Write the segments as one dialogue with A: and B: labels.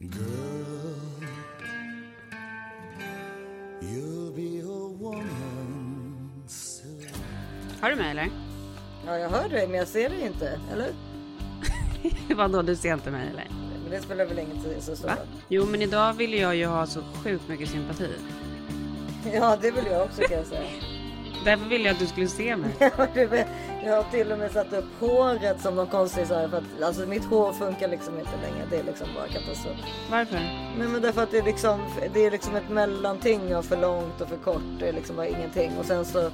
A: Girl, you'll be a woman soon.
B: Har du mig eller?
C: Ja, jag hör dig, men jag ser dig inte. Eller?
B: Vadå, du ser inte mig eller?
C: Men det spelar väl ingen så stor.
B: Jo, men idag vill jag ju ha så sjukt mycket sympati.
C: Ja, det vill jag också kan jag säga.
B: Därför ville jag att du skulle se mig.
C: Ja, du vet, jag har till och med satt upp håret som någon konstig här, för att alltså, mitt hår funkar liksom inte längre. Det är liksom bara katastrof.
B: Varför?
C: Nej men därför att det är liksom, det är liksom ett mellanting av för långt och för kort. Det är liksom bara ingenting. Och sen så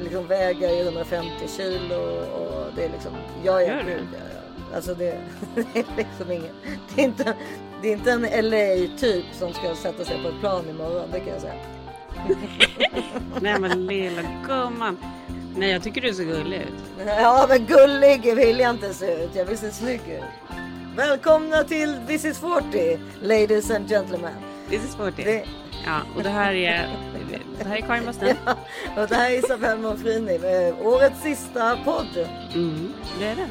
C: liksom väger jag 150 kilo och det är liksom, jag är ja. Alltså det, det är liksom ingen, det är inte, det är inte en LA typ som ska sätta sig på ett plan imorgon, det kan jag säga.
B: Nej men lilla gumman. Nej jag tycker du ser gullig ut.
C: Ja men gullig vill jag inte se ut, jag vill se snygg ut. Välkomna till This is 40, ladies and gentlemen.
B: Det är svårt det.
C: Det,
B: Ja och det här är, det här är Karin Bastin.
C: och det här är Isabelle Monfrini med årets sista podd.
B: Mm, det är det.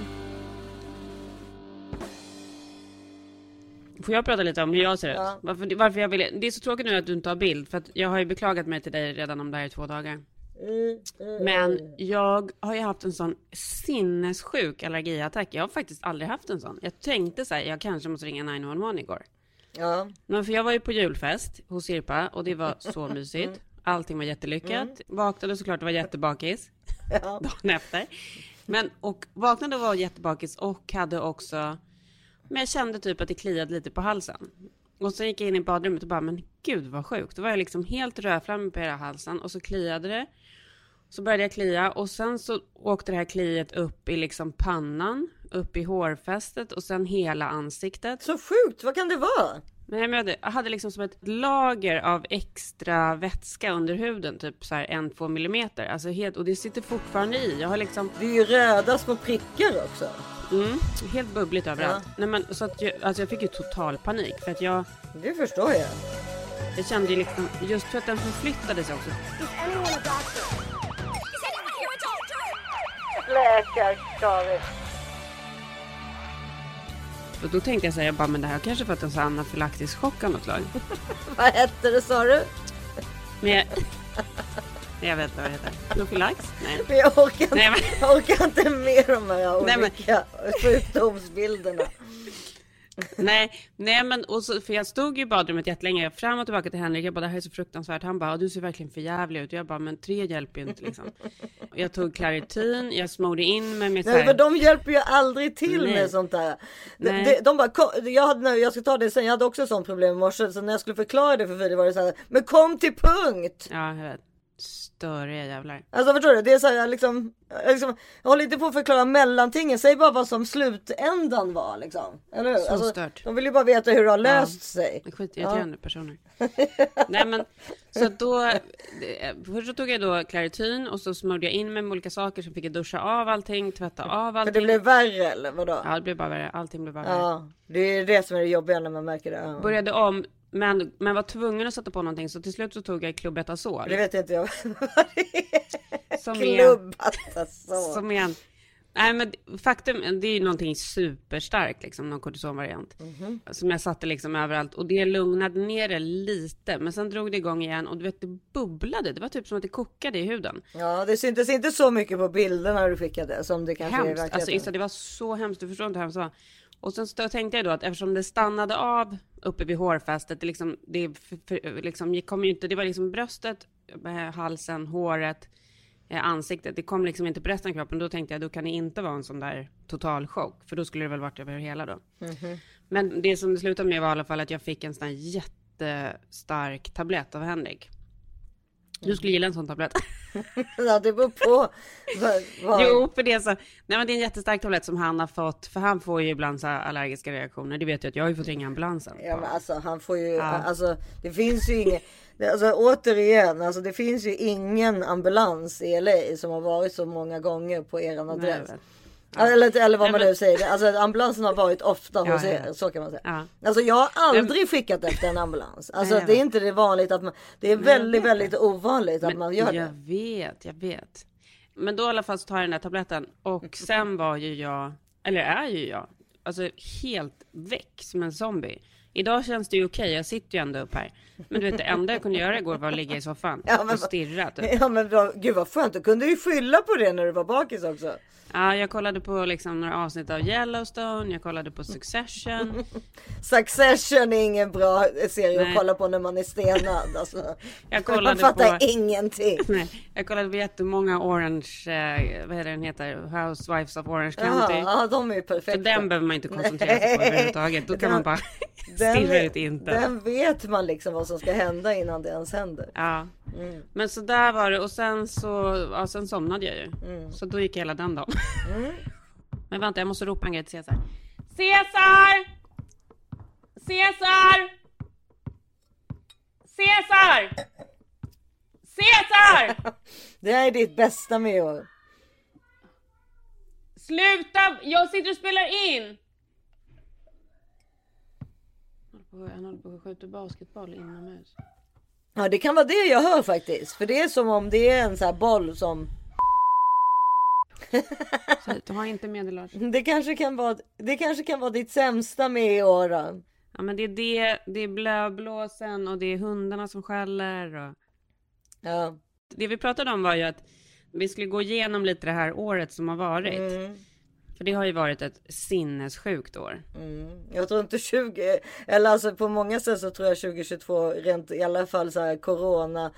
B: Får jag prata lite om hur jag ser ut?
C: Ja.
B: Varför, varför jag vill, det är så tråkigt nu att du inte har bild. För att jag har ju beklagat mig till dig redan om det här i två dagar. Men jag har ju haft en sån sinnessjuk allergiattack. Jag har faktiskt aldrig haft en sån. Jag tänkte så här, jag kanske måste ringa 911 igår.
C: Ja,
B: Men för jag var ju på julfest hos Sirpa och det var så mysigt. Allting var jättelyckat. Vaknade såklart och var jättebakis
C: ja.
B: dagen efter. Men och vaknade och var jättebakis och hade också, men jag kände typ att det kliade lite på halsen. Och så gick jag in i badrummet och bara, men gud vad sjukt. Då var jag liksom helt rödflammig på hela halsen och så kliade det. Så började jag klia och sen så åkte det här kliet upp i liksom pannan, upp i hårfästet och sen hela ansiktet.
C: Så sjukt, vad kan det vara?
B: Nej, men jag hade, jag hade liksom som ett lager av extra vätska under huden, typ så här en, två millimeter. Alltså helt, och det sitter fortfarande i. Jag har liksom,
C: Det är ju röda små prickar också.
B: Mm, helt bubbligt överallt. Nej men så att jag, alltså jag fick ju total panik för att jag,
C: Det förstår jag.
B: jag kände ju liksom, just för att den förflyttade sig också.
C: Läkar-Karin.
B: Och då tänkte jag säga, jag bara, men det här kanske för att en sån anafylaktisk chock av något slag.
C: Vad hette det sa du?
B: Men jag, jag vet inte vad det heter. Anafylax? Nej.
C: Men jag orkar, inte,
B: Nej, men-
C: jag orkar inte med de här
B: Nej, men-
C: olika sjukdomsbilderna.
B: Nej, nej men och så, för jag stod ju i badrummet jättelänge, fram och tillbaka till Henrik, jag bara det här är så fruktansvärt. Han bara, du ser verkligen för jävlig ut. Jag bara, men tre hjälper ju inte liksom. Jag tog Claritin, jag smorde in mig med så
C: Nej,
B: här,
C: de hjälper ju aldrig till
B: Nej.
C: med sånt där. De, de, de bara, "Kom", jag, hade, jag ska ta det sen, jag hade också sånt problem i morse. Så när jag skulle förklara det för Frida var det så här, men kom till punkt!
B: ja jag vet, störiga jävlar.
C: Alltså förstår du? Det är så här, jag liksom, jag liksom, jag håller inte på att förklara mellantingen. Säg bara vad som slutändan var liksom. Eller hur?
B: Så
C: alltså,
B: stört.
C: De vill ju bara veta hur det har löst sig.
B: Skitirriterande personer. Nej men, så då, först så tog jag då Claritin och så smorde jag in mig med olika saker, så fick jag duscha av allting, tvätta av
C: För
B: allting.
C: det blev värre eller vadå?
B: Ja det blev bara värre, allting blev bara värre.
C: Ja, det är det som är det jobbiga när man märker det. Ja.
B: Började om, men, men var tvungen att sätta på någonting, så till slut så tog jag Clobetasol.
C: Det vet inte jag vad det är.
B: Som
C: alltså.
B: som är en, nej men faktum, det är ju någonting superstarkt liksom, någon kortisonvariant. Som jag satte liksom överallt och det lugnade ner det lite, men sen drog det igång igen och du vet det bubblade, det var typ som att det kokade i huden.
C: Ja, det syntes inte så mycket på bilderna du skickade som det kanske är i
B: Hemskt, alltså
C: verkligheten.
B: Issa, det var så hemskt, du förstår inte hur hemskt det var. Och sen så tänkte jag då att eftersom det stannade av uppe vid hårfästet, det liksom, det liksom, kom inte, det var liksom bröstet, eh, halsen, håret, eh, ansiktet, det kom liksom inte på resten av kroppen. Då tänkte jag, då kan det inte vara en sån där total chock, för då skulle det väl varit över hela då. Men det som det slutade med var i alla fall att jag fick en sån här jättestark tablett av Henrik. Du skulle gilla en sån tablett.
C: Ja, det beror på. vad- vad-
B: Jo, för det är så. Nej, men det är en jättestark tablett som han har fått, för han får ju ibland så allergiska reaktioner. Det vet jag att jag har ju fått ringa ambulansen.
C: Ja, men alltså han får ju,
B: Ja.
C: alltså det finns ju inget, alltså återigen, alltså det finns ju ingen ambulans i LA som har varit så många gånger på eran
B: Nej,
C: adress.
B: jag vet.
C: Eller, eller vad man
B: men-
C: nu säger, alltså ambulansen har varit ofta
B: Ja,
C: hos
B: ja,
C: er,
B: ja.
C: så kan man säga.
B: Ja.
C: Alltså jag har aldrig skickat efter en ambulans. Alltså
B: Nej, jag
C: det är inte det vanligt att man, det är
B: jag
C: väldigt, väldigt ovanligt att
B: Men
C: man gör
B: jag
C: det.
B: vet, jag vet. Men då i alla fall så tar jag den där tabletten och sen var ju jag, eller är ju jag, alltså helt väck som en zombie. Idag känns det ju okej, jag sitter ju ändå upp här. Men du vet, det enda jag kunde göra igår var att ligga i soffan
C: Ja, men-
B: och stirra. Typ.
C: Ja men gud vad skönt, då kunde du ju skylla på det när du var bakis också.
B: Ja, jag kollade på liksom några avsnitt av Yellowstone, jag kollade på Succession.
C: Succession är ingen bra serie
B: Nej.
C: att kolla på när man är stenad. Alltså.
B: Jag kollade
C: Man fattar
B: på-
C: ingenting.
B: Nej, jag kollade på jättemånga Orange, eh, vad heter den heter, Housewives of Orange County.
C: Ja, ja, de är ju
B: Så
C: perfekta.
B: den behöver man inte koncentrera sig på överhuvudtaget. Då kan man bara stirra ut inte.
C: den vet man liksom vad som ska hända innan det ens händer.
B: Ja.
C: Mm.
B: Men så där var det och sen så, ja, sen somnade jag ju.
C: Mm.
B: Så då gick hela den dagen. Men vänta, jag måste ropa en grej till Cesar. Cesar! Cesar! Cesar! Cesar!
C: Det här är ditt bästa med.
B: Sluta! Jag sitter och spelar in! Han håller på att skjuta basketboll inomhus.
C: Ja det kan vara det jag hör faktiskt. För det är som om det är en sån här boll som.
B: Så du har inte medelålders.
C: Det kanske kan vara, det kanske kan vara ditt sämsta med i år då.
B: Ja men det är det, det är blöblåsen och det är hundarna som skäller och...
C: Ja.
B: Det vi pratade om var ju att vi skulle gå igenom lite det här året som har varit.
C: Mm.
B: För det har ju varit ett sinnessjukt år.
C: Mm. Jag tror inte 20, eller alltså på många sätt så tror jag 2022 rent i alla fall så här corona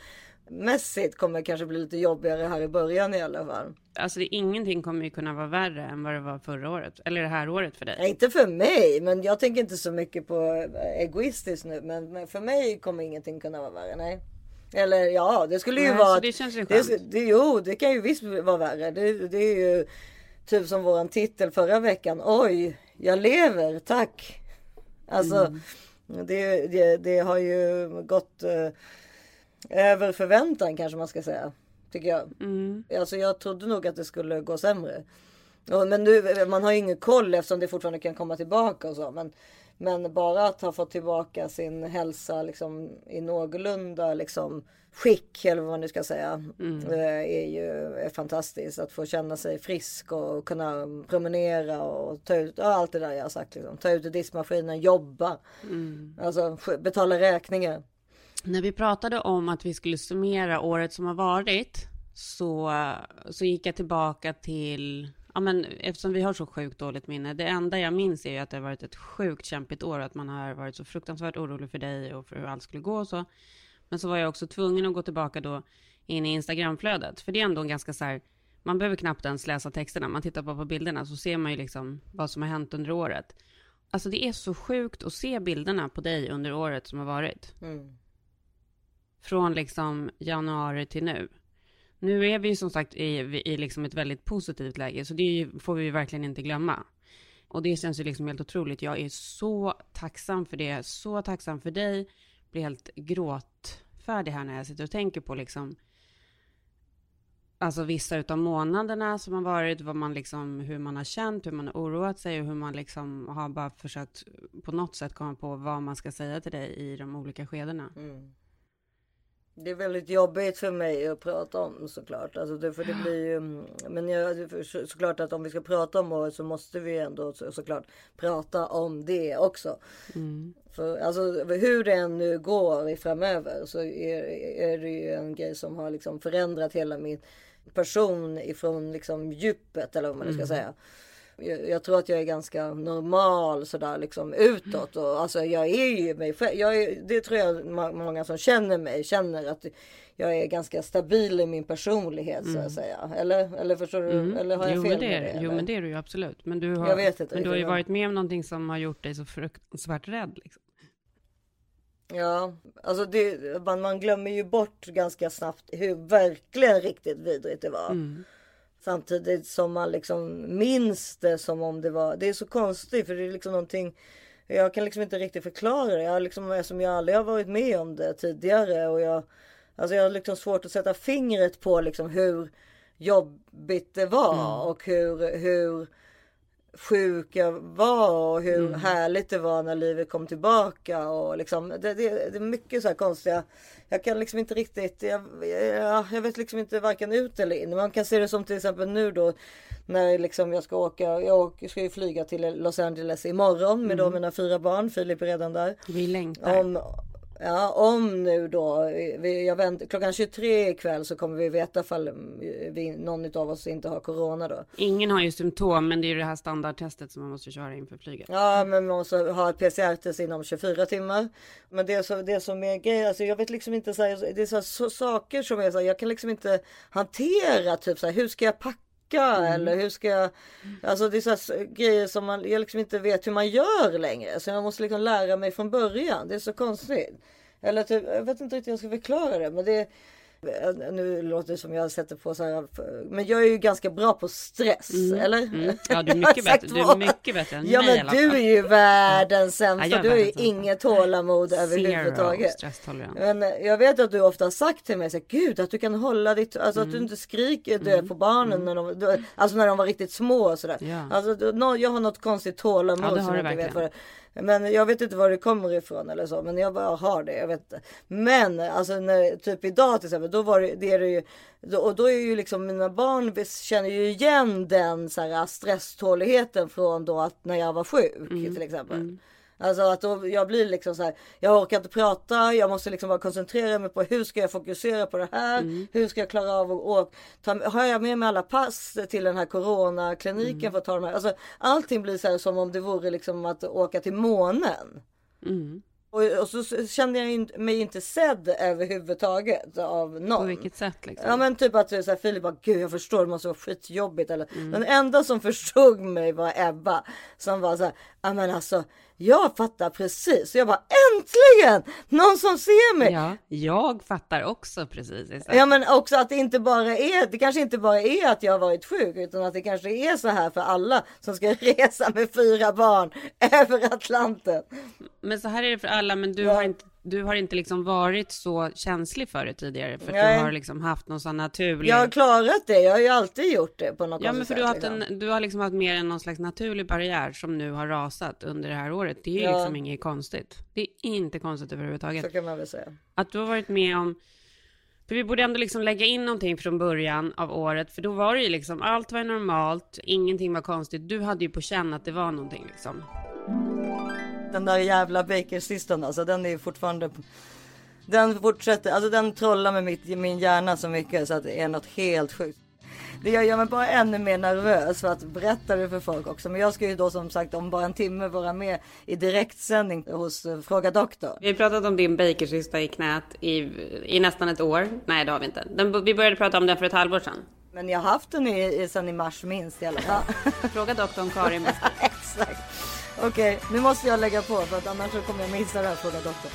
C: mässigt kommer kanske bli lite jobbigare här i början i alla fall.
B: Alltså det, ingenting kommer ju kunna vara värre än vad det var förra året. Eller det här året för dig.
C: Nej, inte för mig, men jag tänker inte så mycket på eh, egoistiskt nu. Men, för mig kommer ingenting kunna vara värre. Nej. Eller ja, det skulle ju
B: Nej,
C: vara.
B: så det känns ju
C: det,
B: skönt.
C: det, Jo, det kan ju visst vara värre. Det, det är ju typ som våran titel förra veckan. Oj, jag lever, tack. Alltså,
B: Mm.
C: det, det, det har ju gått eh, över förväntan kanske man ska säga. Tycker jag.
B: Mm.
C: Alltså jag trodde nog att det skulle gå sämre. Men nu, man har ju ingen koll eftersom det fortfarande kan komma tillbaka och så. Men, men bara att ha fått tillbaka sin hälsa liksom, i någorlunda liksom, skick eller vad man nu ska säga. eh, Är ju är fantastiskt. Att få känna sig frisk och kunna promenera och ta ut ja, allt det där jag har sagt. Liksom. Ta ut diskmaskinen, jobba. Alltså sk- betala räkningar.
B: När vi pratade om att vi skulle summera året som har varit så, så gick jag tillbaka till, ja men eftersom vi har så sjukt dåligt minne, det enda jag minns är ju att det har varit ett sjukt kämpigt år, att man har varit så fruktansvärt orolig för dig och för hur allt skulle gå och så. Men så var jag också tvungen att gå tillbaka då in i Instagramflödet, för det är ändå en ganska så här, man behöver knappt ens läsa texterna, man tittar bara på bilderna så ser man ju liksom vad som har hänt under året. Alltså det är så sjukt att se bilderna på dig under året som har varit.
C: Mm.
B: Från liksom januari till nu. Nu är vi ju som sagt i, i liksom ett väldigt positivt läge, så det ju, får vi ju verkligen inte glömma. Och det känns ju liksom helt otroligt. Jag är så tacksam för det, så tacksam för dig. Blir helt gråtfärdig här när jag sitter och tänker på liksom Alltså vissa utav månaderna som har varit, vad man liksom, hur man har känt, hur man har oroat sig och hur man liksom har bara försökt på något sätt komma på vad man ska säga till dig i de olika skedena. Mm.
C: Det är väldigt jobbigt för mig att prata om såklart. Alltså det, för det blir ju, men jag, för så- såklart att om vi ska prata om året så måste vi ändå så, såklart prata om det också. För alltså hur det än nu går framöver så är, är det ju en grej som har liksom förändrat hela min person ifrån liksom djupet eller vad man nu ska säga. Jag, jag tror att jag är ganska normal sådär liksom utåt och alltså jag är ju mig själv. Jag är, det tror jag många som känner mig känner att jag är ganska stabil i min personlighet så att säga. Eller, eller förstår du? Eller har jag
B: jo,
C: fel
B: men det,
C: med det?
B: jo
C: eller?
B: men det är du ju absolut. Men du har,
C: Jag vet inte
B: men du har ju varit med om någonting som har gjort dig så fruktansvärt rädd. Liksom.
C: Ja, alltså det, man, man glömmer ju bort ganska snabbt hur verkligen riktigt vidrigt det var. Samtidigt som man liksom minns det som om det var. Det är så konstigt för det är liksom någonting. Jag kan liksom inte riktigt förklara det. Jag liksom, eftersom jag aldrig har varit med om det tidigare och jag. Alltså jag har liksom svårt att sätta fingret på liksom hur jobbigt det var och hur, hur sjuk jag var och hur
B: Mm.
C: härligt det var när livet kom tillbaka och liksom det, det, det är mycket så här konstiga. Jag kan liksom inte riktigt. Jag, jag, jag vet liksom inte varken ut eller in. Man kan se det som till exempel nu då när liksom jag ska åka. Jag ska ju flyga till Los Angeles imorgon med då
B: Mm.
C: mina fyra barn. Filip är redan där.
B: Vi längtar.
C: Om, ja, om nu då, vi, jag vänt, klockan 23 ikväll så kommer vi veta ifall vi, någon av oss inte har corona då.
B: Ingen har ju symptom, men det är ju det här standardtestet som man måste köra inför flyget.
C: Ja, men man måste ha ett PCR-test inom 24 timmar. Men det, så, det som är grejen, alltså jag vet liksom inte så här, det är så, här, så saker som är så här, jag kan liksom inte hantera typ så här, hur ska jag packa eller hur ska jag, alltså det är så grejer som man, jag liksom inte vet hur man gör längre. Så jag måste liksom lära mig från början, det är så konstigt. Eller typ, jag vet inte riktigt hur jag ska förklara det, men det nu låter det som jag sätter på så här, men jag är ju ganska bra på stress, eller?
B: Mm. Ja, du är mycket bättre. Du är mycket bättre än
C: Ja men du är ju världens
B: Ja,
C: sämsta.
B: är
C: du har ju inget tålamod överhuvudtaget. Men jag vet att du ofta har sagt till mig så här, Gud att du kan hålla ditt, alltså att
B: Mm.
C: du inte skriker död på barnen när de, alltså när de var riktigt små och sådär.
B: Ja.
C: Alltså jag har något konstigt tålamod
B: Ja, det har
C: som jag vet
B: verkligen.
C: vad det men jag vet inte var det kommer ifrån eller så, men jag bara har det. Jag vet inte. Men alltså när, typ idag till exempel, då var det, det är det ju, och då är ju liksom mina barn känner ju igen den så här stresståligheten från då att när jag var sjuk
B: Mm.
C: till exempel. Alltså att då, jag blir liksom så här, jag orkar inte prata, jag måste liksom bara koncentrera mig på hur ska jag fokusera på det här,
B: Mm.
C: hur ska jag klara av att åka, ta, har jag med mig alla pass till den här coronakliniken
B: Mm.
C: för att ta de här, alltså allting blir så här som om det vore liksom att åka till månen.
B: Mm.
C: Och, och så kände jag mig inte sedd överhuvudtaget av någon.
B: På vilket sätt liksom?
C: Ja men typ att så här, Filip bara, gud jag förstår det måste vara skitjobbigt. Eller,
B: Mm.
C: Den enda som förstod mig var Ebba. Som var så här, ja men alltså jag fattar precis. Jag bara äntligen någon som ser mig. Ja.
B: Ja, jag fattar också precis. Isak.
C: men också att det inte bara är, det kanske inte bara är att jag varit sjuk utan att det kanske är så här för alla som ska resa med fyra barn över Atlanten.
B: Men så här är det för alla, men du
C: Ja.
B: har inte, du har inte liksom varit så känslig för det tidigare, för att
C: Nej.
B: du har liksom haft någon sån naturlig...
C: Jag har klarat det, jag har ju alltid gjort det på något
B: Ja, men för du har, haft
C: sätt, liksom.
B: en, du har liksom haft mer än någon slags naturlig barriär som nu har rasat under det här året. Det är ju
C: Ja.
B: liksom inget konstigt. Det är inte konstigt överhuvudtaget.
C: Så kan man väl säga.
B: Att du har varit med om... För vi borde ändå liksom lägga in någonting från början av året, för då var det ju liksom, allt var normalt, ingenting var konstigt. Du hade ju på känn att det var någonting liksom.
C: Den där jävla bakersystem alltså, den är fortfarande... Den fortsätter, alltså den trollar med mitt, min hjärna så mycket så att det är något helt sjukt. Det gör mig bara ännu mer nervös för att berätta det för folk också. Men jag ska ju då som sagt om bara en timme vara med i direktsändning hos eh, Fråga Doktor.
B: Vi har pratat om din bakercysta i knät i, i nästan ett år. Nej, det har vi inte. Den, vi började prata om den för ett halvår sedan.
C: Men jag har haft den i, i, sedan i mars minst i alla fall.
B: Fråga doktorn Karin.
C: Exakt. Okej, nu måste jag lägga på för att annars så kommer jag missa det här Fråga Doktor.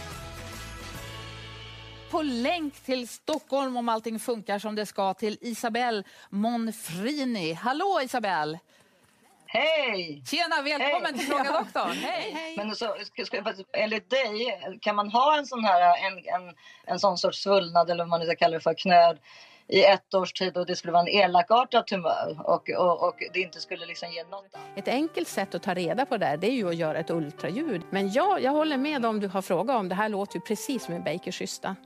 D: på länk till Stockholm om allting funkar som det ska till Isabelle Monfrini. Hallå Isabelle!
E: Hej!
D: Tjena, välkommen
E: Hej.
D: till Fråga doktorn. Hej!
E: Men så, ska, enligt dig, kan man ha en sån här en, en, en sån sorts svullnad eller vad man nu ska kalla det för, knöd i ett års tid och det skulle vara en elakartad tumör och, och, och det inte skulle liksom ge något?
F: Ett enkelt sätt att ta reda på det här, det är ju att göra ett ultraljud. Men ja, jag håller med om du har frågat om. Det här låter ju precis som en bakercysta.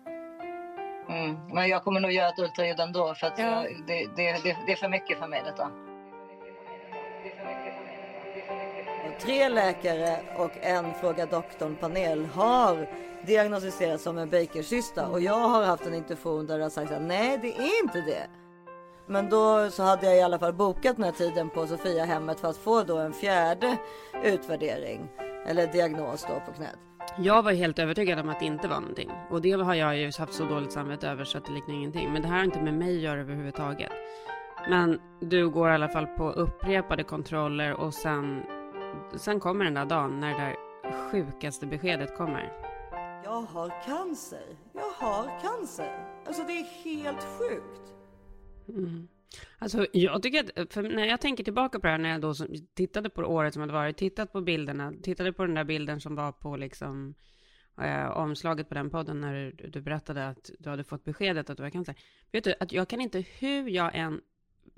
E: Mm. Men jag kommer nog göra ett ultraljud ändå för att
F: Ja.
E: jag, det, det, det, det är för mycket för mig detta.
C: Tre läkare och en Fråga Doktorn-panel har diagnostiserats som en bakercysta och jag har haft en intervju där det har sagt att nej, det är inte det. Men då så hade jag i alla fall bokat den här tiden på Sofiahemmet för att få då en fjärde utvärdering eller diagnos då på knät.
B: Jag var helt övertygad om att det inte var någonting. Och det har jag ju haft så dåligt samvete över så att det liknar ingenting. Men det här har inte med mig att göra överhuvudtaget. Men du går i alla fall på upprepade kontroller och sen, sen kommer den där dagen när det där sjukaste beskedet kommer.
C: Jag har cancer. Jag har cancer. Alltså det är helt sjukt.
B: Alltså jag tycker att, för när jag tänker tillbaka på det här, när jag då tittade på året som hade varit, tittat på bilderna, tittade på den där bilden som var på liksom eh, omslaget på den podden när du, du berättade att du hade fått beskedet att du har cancer. Vet du, att jag kan inte, hur jag än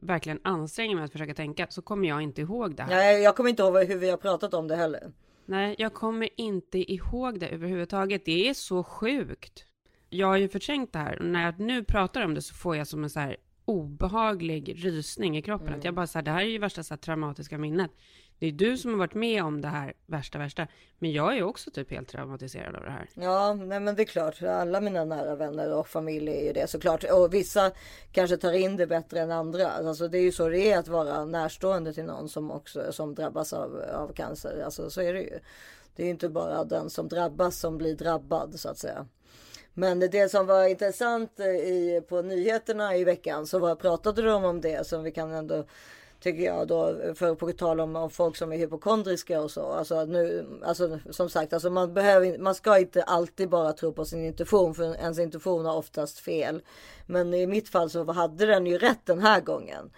B: verkligen anstränger mig att försöka tänka så kommer jag inte ihåg det här.
C: Nej, jag kommer inte ihåg hur vi har pratat om det heller.
B: Nej, jag kommer inte ihåg det överhuvudtaget. Det är så sjukt. Jag har ju förträngt det här och när jag nu pratar om det så får jag som en så här obehaglig rysning i kroppen. Att jag bara så här, det här är ju värsta så här, traumatiska minnet. Det är du som har varit med om det här värsta, värsta. Men jag är också typ helt traumatiserad av det här.
C: Ja, nej men det är klart. Alla mina nära vänner och familj är ju det såklart. Och vissa kanske tar in det bättre än andra. Alltså det är ju så det är att vara närstående till någon som också som drabbas av, av cancer. Alltså så är det ju. Det är ju inte bara den som drabbas som blir drabbad så att säga. Men det som var intressant eh, i, på nyheterna i veckan så var, pratade de om det som vi kan ändå tycker jag då för på tal om, om folk som är hypokondriska och så. Alltså nu, alltså som sagt, alltså man behöver man ska inte alltid bara tro på sin intuition för ens intuition har oftast fel. Men i mitt fall så hade den ju rätt den här gången.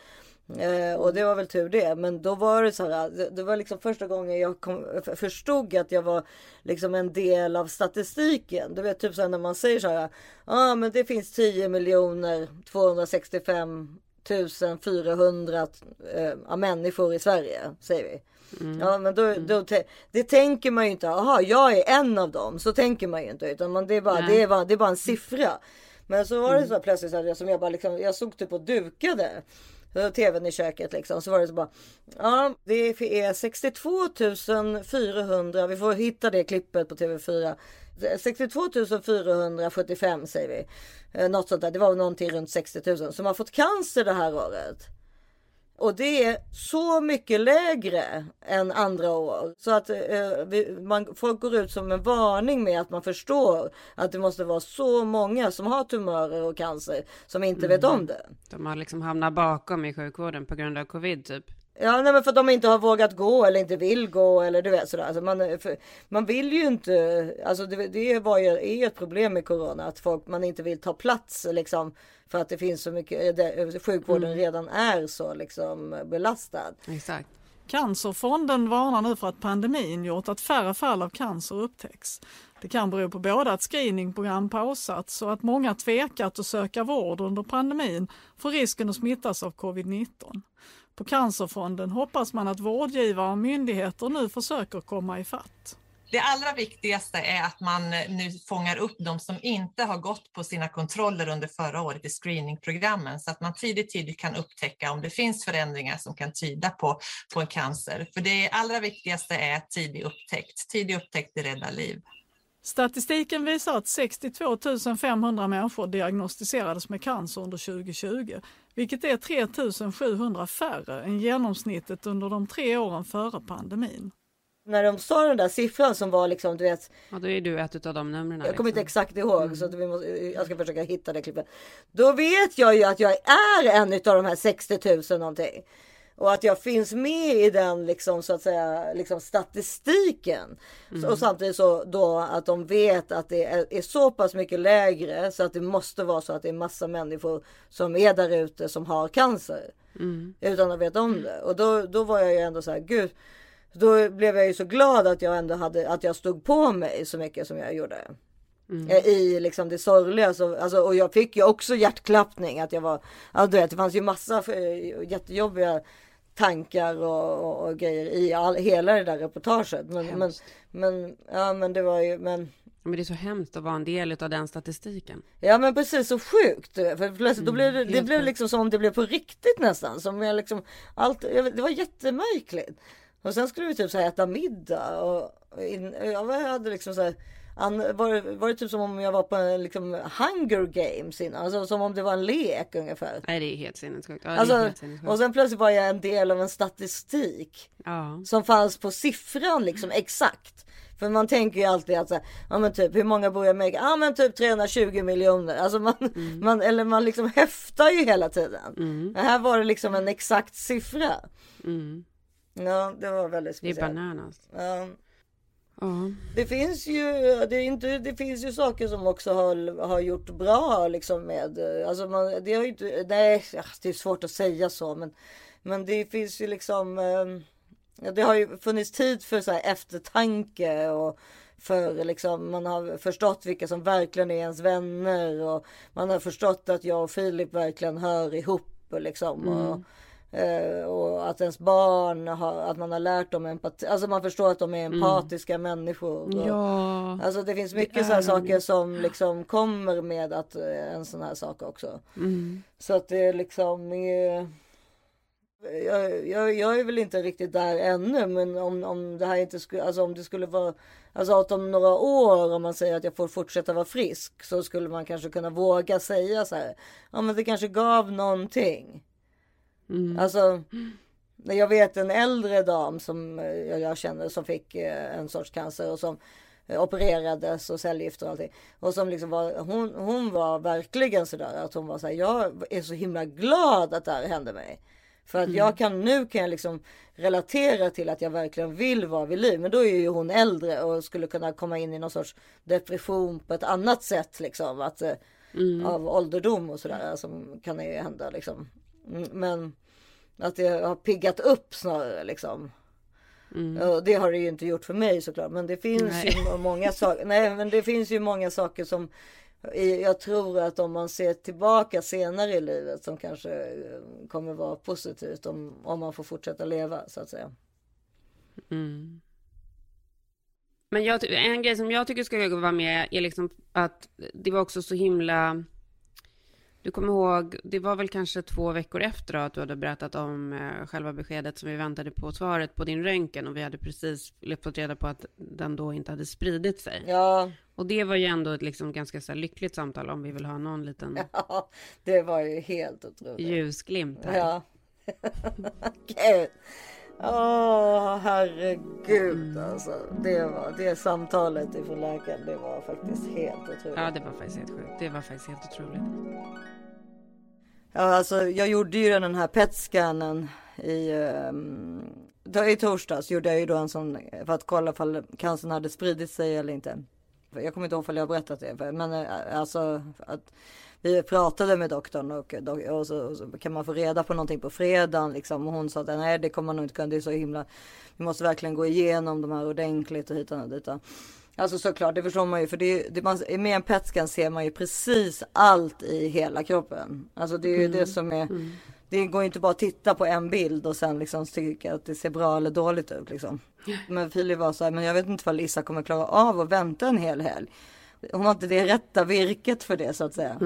C: Eh, och det var väl tur det. Men då var det så här. Eh, det, det var liksom första gången jag kom, förstod att jag var liksom en del av statistiken. Du vet typ så här när man säger så här. Ja ah, men det finns 10 miljoner 265 1400 eh, människor i Sverige säger vi. Mm. Ja men då, då det tänker man ju inte. Jaha jag är en av dem. Så tänker man ju inte. Utan man, det, är bara, det, är bara, det är bara en siffra. Men så var det så plötsligt så här, som jag bara liksom, jag såg typ och dukade Eh, tvn i köket liksom. Så var det så bara. Ja, det är 62 400. Vi får hitta det klippet på TV4. 62 475 säger vi. Eh, något sånt där. Det var någonting runt 60 000 som har fått cancer det här året. Och det är så mycket lägre än andra år. Så att eh, vi, man, folk går ut som en varning med att man förstår att det måste vara så många som har tumörer och cancer som inte mm. vet om det.
B: De har liksom hamnat bakom i sjukvården på grund av covid typ.
C: Ja, nej, men för att de inte har vågat gå eller inte vill gå eller du vet sådär. Alltså man, för, man vill ju inte, alltså det, det var ju, är ju ett problem med corona att folk, man inte vill ta plats liksom för att det finns så mycket, det, sjukvården mm. redan är så liksom belastad.
B: Exakt.
G: Cancerfonden varnar nu för att pandemin gjort att färre fall av cancer upptäcks. Det kan bero på både att screeningprogram pausats och att många tvekat att söka vård under pandemin för risken att smittas av covid-19. På Cancerfonden hoppas man att vårdgivare och myndigheter nu försöker komma ifatt.
H: Det allra viktigaste är att man nu fångar upp de som inte har gått på sina kontroller under förra året i screeningprogrammen så att man tidigt, tidigt kan upptäcka om det finns förändringar som kan tyda på, på en cancer. För det allra viktigaste är tidig upptäckt. Tidig upptäckt räddar liv.
G: Statistiken visar att 62 500 människor diagnostiserades med cancer under 2020, vilket är 3 700 färre än genomsnittet under de tre åren före pandemin.
C: När de sa den där siffran som var liksom, du vet.
B: Ja, då är du ett av de numren.
C: Jag kommer liksom. inte exakt ihåg mm. så vi måste, jag ska försöka hitta det klippet. Då vet jag ju att jag är en av de här 60 000 någonting. Och att jag finns med i den liksom så att säga liksom statistiken. Mm. Och samtidigt så då att de vet att det är, är, så pass mycket lägre så att det måste vara så att det är massa människor som är där ute som har cancer. Mm. Utan att veta om det. Och då, då var jag ju ändå så här, gud. Då blev jag ju så glad att jag ändå hade, att jag stod på mig så mycket som jag gjorde. Mm. I liksom det sorgliga. Så, alltså, och jag fick ju också hjärtklappning. Att jag var, ja, du vet, det fanns ju massa eh, jättejobbiga tankar och, och, och grejer i all, hela det där reportaget. Men, men, men, ja, men det var ju, men.
B: Men det är så hemskt att vara en del av den statistiken.
C: Ja men precis så sjukt. För plötsligt mm, då blev det, det blev liksom som om det blev på riktigt nästan. Som jag liksom, allt, det var jättemärkligt. Och sen skulle vi typ så här äta middag och in, jag hade liksom så här var, var det typ som om jag var på en liksom, Hunger Games innan? Alltså som om det var en lek ungefär.
B: Nej det är helt sinnessjukt. Ja,
C: alltså, och sen plötsligt var jag en del av en statistik.
B: Ja.
C: Som fanns på siffran liksom exakt. För man tänker ju alltid att så här, ja men typ hur många bor i Amerika? Ja men typ 320 miljoner. Alltså man, mm. man eller man liksom häftar ju hela tiden.
B: Mm.
C: Här var det liksom en exakt siffra.
B: Mm.
C: Ja det var väldigt speciellt.
B: Det är bananas.
C: Ja. Det finns ju, det, är inte, det finns ju saker som också har, har gjort bra liksom med, alltså man, det har ju inte, nej det är svårt att säga så men, men det finns ju liksom, eh, det har ju funnits tid för så eftertanke och för liksom man har förstått vilka som verkligen är ens vänner och man har förstått att jag och Filip verkligen hör ihop och liksom.
B: Mm.
C: Och, Eh, och att ens barn har, att man har lärt dem empati, alltså man förstår att de är empatiska människor. Och,
B: Mm. Ja.
C: Alltså det finns mycket
B: är
C: sådana saker som liksom kommer med att eh, en sån här sak också.
B: Mm.
C: Så att det är liksom eh, jag, jag, jag är väl inte riktigt där ännu men om, om det här inte skulle, alltså om det skulle vara Alltså att om några år om man säger att jag får fortsätta vara frisk så skulle man kanske kunna våga säga så här. Ja men det kanske gav någonting.
B: Mm.
C: Alltså jag vet en äldre dam som eh, jag, känner som fick eh, en sorts cancer och som eh, opererades och cellgifter och allting. Och som liksom var, hon, hon var verkligen sådär att hon var såhär, jag är så himla glad att det här hände mig. För att jag kan nu kan jag liksom relatera till att jag verkligen vill vara vid liv. Men då är ju hon äldre och skulle kunna komma in i någon sorts depression på ett annat sätt liksom. Att, eh, Av ålderdom och sådär som kan ju hända liksom. Mm, Men att det har piggat upp snarare liksom. Och det har det ju inte gjort för mig såklart. Men det finns
B: Nej.
C: ju många saker. Nej men det finns ju många saker som jag tror att om man ser tillbaka senare i livet som kanske eh, kommer vara positivt om, om man får fortsätta leva så att säga.
B: Mm. Men jag, en grej som jag tycker ska vara med är liksom att det var också så himla... Du kommer ihåg, det var väl kanske två veckor efter då, att du hade berättat om eh, själva beskedet som vi väntade på svaret på din röntgen och vi hade precis fått reda på att den då inte hade spridit sig.
C: Ja,
B: Och det var ju ändå ett liksom ganska så lyckligt samtal om vi vill ha någon liten
C: ja det var ju helt otroligt.
B: ljusglimt här.
C: Ja. Gud. Åh herregud alltså. Det, var, det samtalet ifrån läkaren det var faktiskt helt otroligt.
B: Ja, det var faktiskt helt sjukt. Det var faktiskt helt otroligt.
C: Ja, alltså jag gjorde ju den här PET-scannen i, um, i torsdags gjorde jag ju då en sån för att kolla ifall cancern hade spridit sig eller inte. Jag kommer inte ihåg om jag har berättat det, men eh, alltså att vi pratade med doktorn och, och, så, och så kan man få reda på någonting på fredagen liksom. Och hon sa att nej, det kommer man nog inte kunna. Det är så himla. Vi måste verkligen gå igenom de här ordentligt och hitan och ditan. Alltså såklart, det förstår man ju. För det, det man, med en PET-scan ser man ju precis allt i hela kroppen. Alltså det är ju det som är. Det går ju inte bara att titta på en bild och sen liksom tycka att det ser bra eller dåligt ut liksom. Men Filip var så här, men jag vet inte vad Lisa kommer klara av att vänta en hel helg. Hon har inte det rätta virket för det så att säga.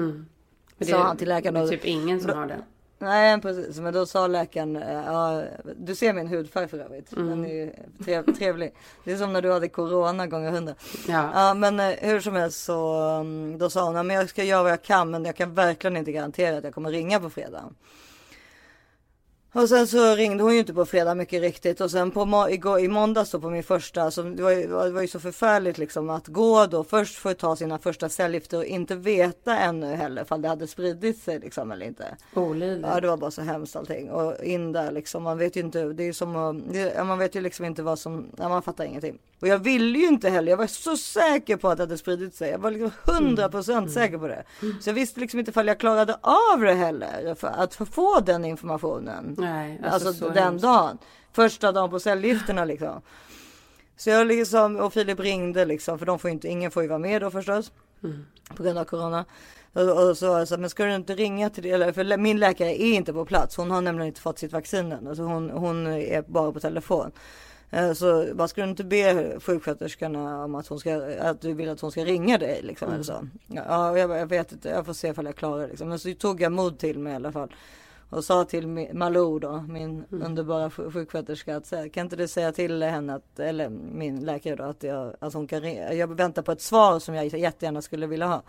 B: Det
C: Sa han till läkaren
B: Det är typ ingen som har det.
C: Nej precis, men då sa läkaren, eh, ja, du ser min hudfärg för övrigt. Den är ju trev, trevlig. Det är som när du hade corona gånger hundra.
B: Ja.
C: Ja men eh, hur som helst så mm, då sa hon, men jag ska göra vad jag kan men jag kan verkligen inte garantera att jag kommer ringa på fredag. Och sen så ringde hon ju inte på fredag mycket riktigt och sen på må- igår, i måndags då på min första, så det var, ju, det var ju så förfärligt liksom att gå då först för att ta sina första cellgifter och inte veta ännu heller ifall det hade spridit sig liksom eller inte.
B: Olidligt.
C: Ja det var bara så hemskt allting och in där liksom man vet ju inte, det är som det, man vet ju liksom inte vad som, ja, man fattar ingenting. Och jag ville ju inte heller, jag var så säker på att det hade spridit sig, jag var liksom hundra procent säker på det. Så jag visste liksom inte ifall jag klarade av det heller, för att få- få den informationen.
B: Nej,
C: Alltså,
B: alltså, så
C: den
B: hemskt.
C: dagen. Första dagen på cellgifterna liksom. Så jag liksom, och Filip ringde liksom, för de får inte, ingen får ju vara med då förstås. På grund av corona. Och, och så, var jag så men ska du inte ringa till det? Eller, för min läkare är inte på plats. Hon har nämligen inte fått sitt vaccin än. Alltså hon, hon är bara på telefon. Eh, Så bara ska du inte be sjuksköterskorna om att hon ska, att du vill att hon ska ringa dig liksom eller så. Ja, jag, jag vet inte, jag får se ifall jag klarar det liksom. Men så tog jag mod till mig i alla fall. Och sa till Malou då, min underbara sj- sjuksköterska att säga, kan inte du säga till henne att, eller min läkare då, att, jag, att hon kan. Jag väntar på ett svar som jag jättegärna skulle vilja ha.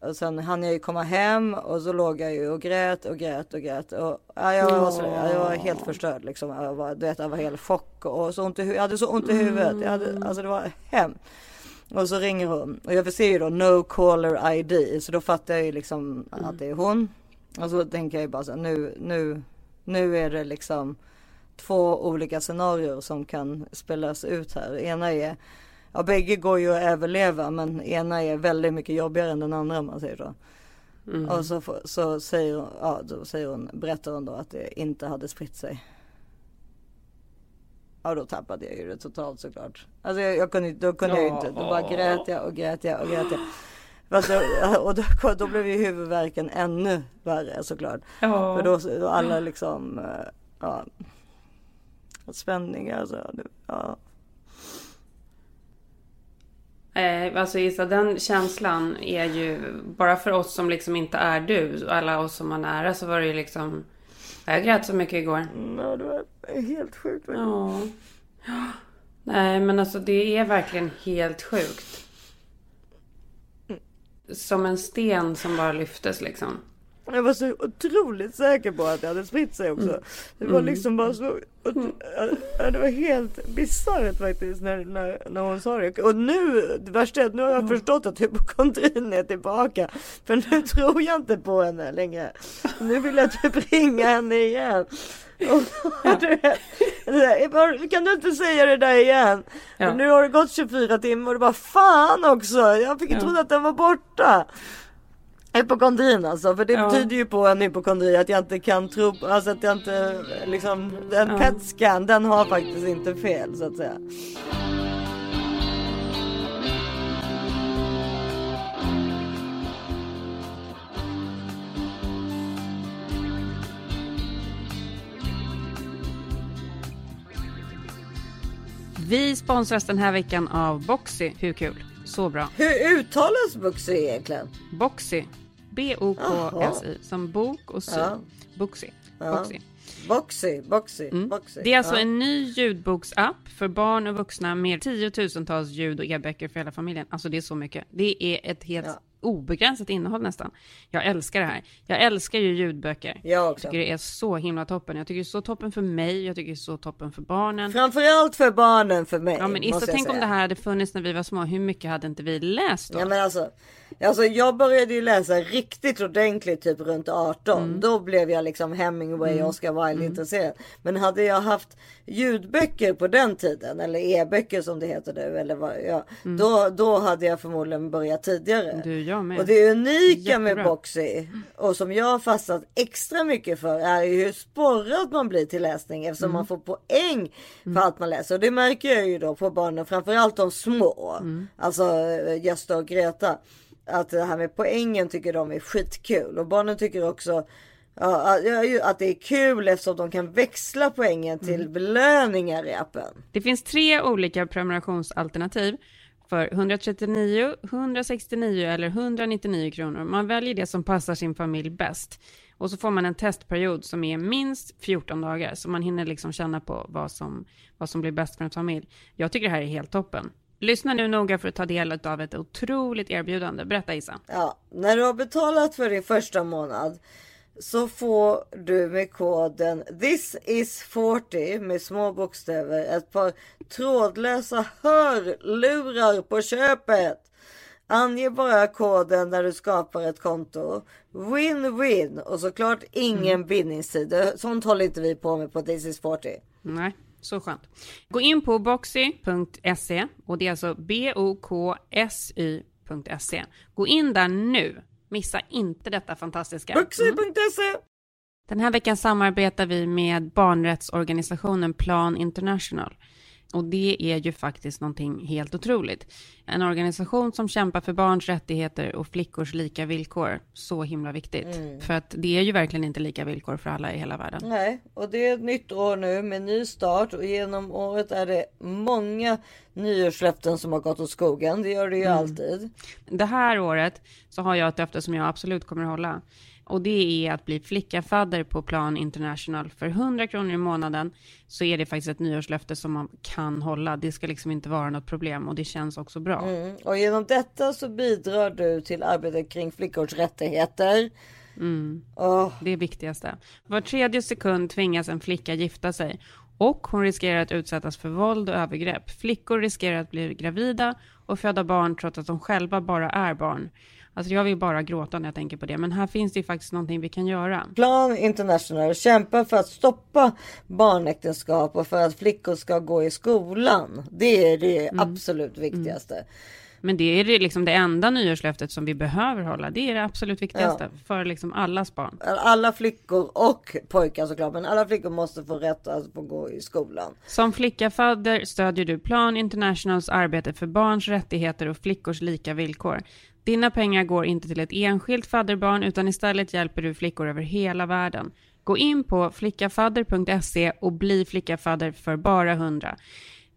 C: Och sen hann jag ju komma hem och så låg jag ju och grät och grät och grät. Och, ja, jag, var så, jag var helt förstörd liksom. Jag var, du vet, jag var helt chock och så ont i, jag hade så ont i huvudet. Jag hade, alltså det var hemskt. Och så ringer hon och jag ser ju då no caller ID så då fattar jag ju liksom att det är hon. Och så tänker jag ju bara så här, nu, nu, nu är det liksom två olika scenarier som kan spelas ut här. Ena är, ja bägge går ju att överleva men ena är väldigt mycket jobbigare än den andra om man säger så. Och så, så säger, hon, ja, då säger hon, berättar hon då att det inte hade spritt sig. Ja då tappade jag ju det totalt såklart. Alltså jag, jag kunde, då kunde jag ju inte, då bara grät jag och grät jag och grät jag. Då, och då, då blev ju huvudvärken ännu värre såklart.
B: Ja.
C: För då, då alla liksom, eh, ja, spänningar så. Ja.
B: Eh, alltså Issa, den känslan är ju bara för oss som liksom inte är du, alla oss som var nära så var det ju liksom jag grät så mycket igår.
C: Mm, Ja, det var helt sjukt.
B: Ja. Nej, men alltså det är verkligen helt sjukt. Som en sten som bara lyftes liksom.
C: Jag var så otroligt säker på att det hade spritt sig också. Det var
B: Mm.
C: liksom bara så... ja, Det var helt bisarrt faktiskt när, när, när hon sa det. Och nu, det värsta är att nu har jag förstått att hypokondrin är tillbaka. För nu tror jag inte på henne längre. Nu vill jag typ ringa henne igen. Och, du vet, där, kan du inte säga det där igen?
B: Ja.
C: Nu har det gått 24 timmar och det bara fan också. Jag fick
B: Ja.
C: trodde att den var borta. Hypokondrin alltså, för det
B: Ja.
C: betyder ju på en hypokondri att jag inte kan tro, alltså att jag inte liksom, en
B: Ja.
C: PET-scan den har faktiskt inte fel så att säga.
B: Vi sponsras den här veckan av Boxy. Hur kul? Så bra.
C: Hur uttalas Buxy egentligen?
B: Boxy. B-O-K-S-Y. Som bok och sy.
C: Ja.
B: Boxy. Boxy.
C: Boxy, Boxy,
B: Mm.
C: Boxy.
B: Det är alltså
C: ja.
B: en ny ljudboksapp för barn och vuxna med tiotusentals ljud och e-böcker för hela familjen. Alltså det är så mycket. Det är ett helt
C: Ja.
B: obegränsat innehåll nästan. Jag älskar det här. Jag älskar ju ljudböcker.
C: Jag också.
B: tycker det är så himla toppen. Jag tycker det är så toppen för mig. Jag tycker det är så toppen för barnen.
C: Framförallt för barnen för mig.
B: Ja men Issa,
C: jag
B: tänk om
C: säga.
B: det här hade funnits när vi var små. Hur mycket hade inte vi läst då?
C: Ja men alltså, alltså jag började ju läsa riktigt ordentligt typ runt 18.
B: Mm.
C: Då blev jag liksom Hemingway och Oscar Wilde intresserad. Men hade jag haft ljudböcker på den tiden eller e-böcker som det heter nu eller vad, ja, då, då hade jag förmodligen börjat tidigare.
B: Mm. Du, jag med.
C: Och det unika med
B: Jättebra.
C: Boxy och som jag har fastnat extra mycket för är ju hur sporrad man blir till läsning eftersom
B: Mm.
C: man får poäng för allt man läser. Och det märker jag ju då på barnen, framförallt de små.
B: Mm.
C: Alltså eh, Gösta och Greta. Att det här med poängen tycker de är skitkul. Och barnen tycker också ja, att det är kul eftersom de kan växla poängen till
B: Mm.
C: belöningar i appen.
B: Det finns tre olika prenumerationsalternativ för 139, 169 eller 199 kronor. Man väljer det som passar sin familj bäst. Och så får man en testperiod som är minst 14 dagar, så man hinner liksom känna på vad som, vad som blir bäst för en familj. Jag tycker det här är helt toppen. Lyssna nu noga för att ta del av ett otroligt erbjudande. Berätta Issa.
C: Ja, när du har betalat för din första månad så får du med koden this is 40 med små bokstäver ett par trådlösa hörlurar på köpet. Ange bara koden när du skapar ett konto. Win-win och såklart ingen bindningstid. Sånt håller inte vi på med på This is 40.
B: Nej, så skönt. Gå in på boxy.se och det är alltså B-O-K-S-Y.se. Gå in där nu. Missa inte detta fantastiska. Mm.
C: Boxy.se
B: Den här veckan samarbetar vi med barnrättsorganisationen Plan International. Och det är ju faktiskt någonting helt otroligt. En organisation som kämpar för barns rättigheter och flickors lika villkor. Så himla viktigt. För att det är ju verkligen inte lika villkor för alla i hela världen.
C: Nej, och det är ett nytt år nu med ny start och genom året är det många nyårslöften som har gått åt skogen. Det gör det ju alltid.
B: Det här året så har jag ett löfte som jag absolut kommer att hålla. Och det är att bli flickafadder på Plan International. För 100 kronor i månaden så är det faktiskt ett nyårslöfte som man kan hålla. Det ska liksom inte vara något problem och det känns också bra.
C: Mm. Och genom detta så bidrar du till arbetet kring flickors rättigheter. Åh,
B: Det är viktigaste. Var tredje sekund tvingas en flicka gifta sig och hon riskerar att utsättas för våld och övergrepp. Flickor riskerar att bli gravida och föda barn trots att de själva bara är barn. Alltså jag vill bara gråta när jag tänker på det, men här finns det ju faktiskt någonting vi kan göra.
C: Plan International kämpar för att stoppa barnäktenskap och för att flickor ska gå i skolan. Det är det absolut viktigaste.
B: Men det är det, liksom det enda nyårslöftet som vi behöver hålla. Det är det absolut viktigaste för liksom allas barn.
C: Alla flickor och pojkar såklart, men alla flickor måste få rätt att få gå i skolan.
B: Som flickafadder stödjer du Plan Internationals arbete för barns rättigheter och flickors lika villkor. Dina pengar går inte till ett enskilt fadderbarn utan istället hjälper du flickor över hela världen. Gå in på flickafadder.se och bli flickafadder för bara 100.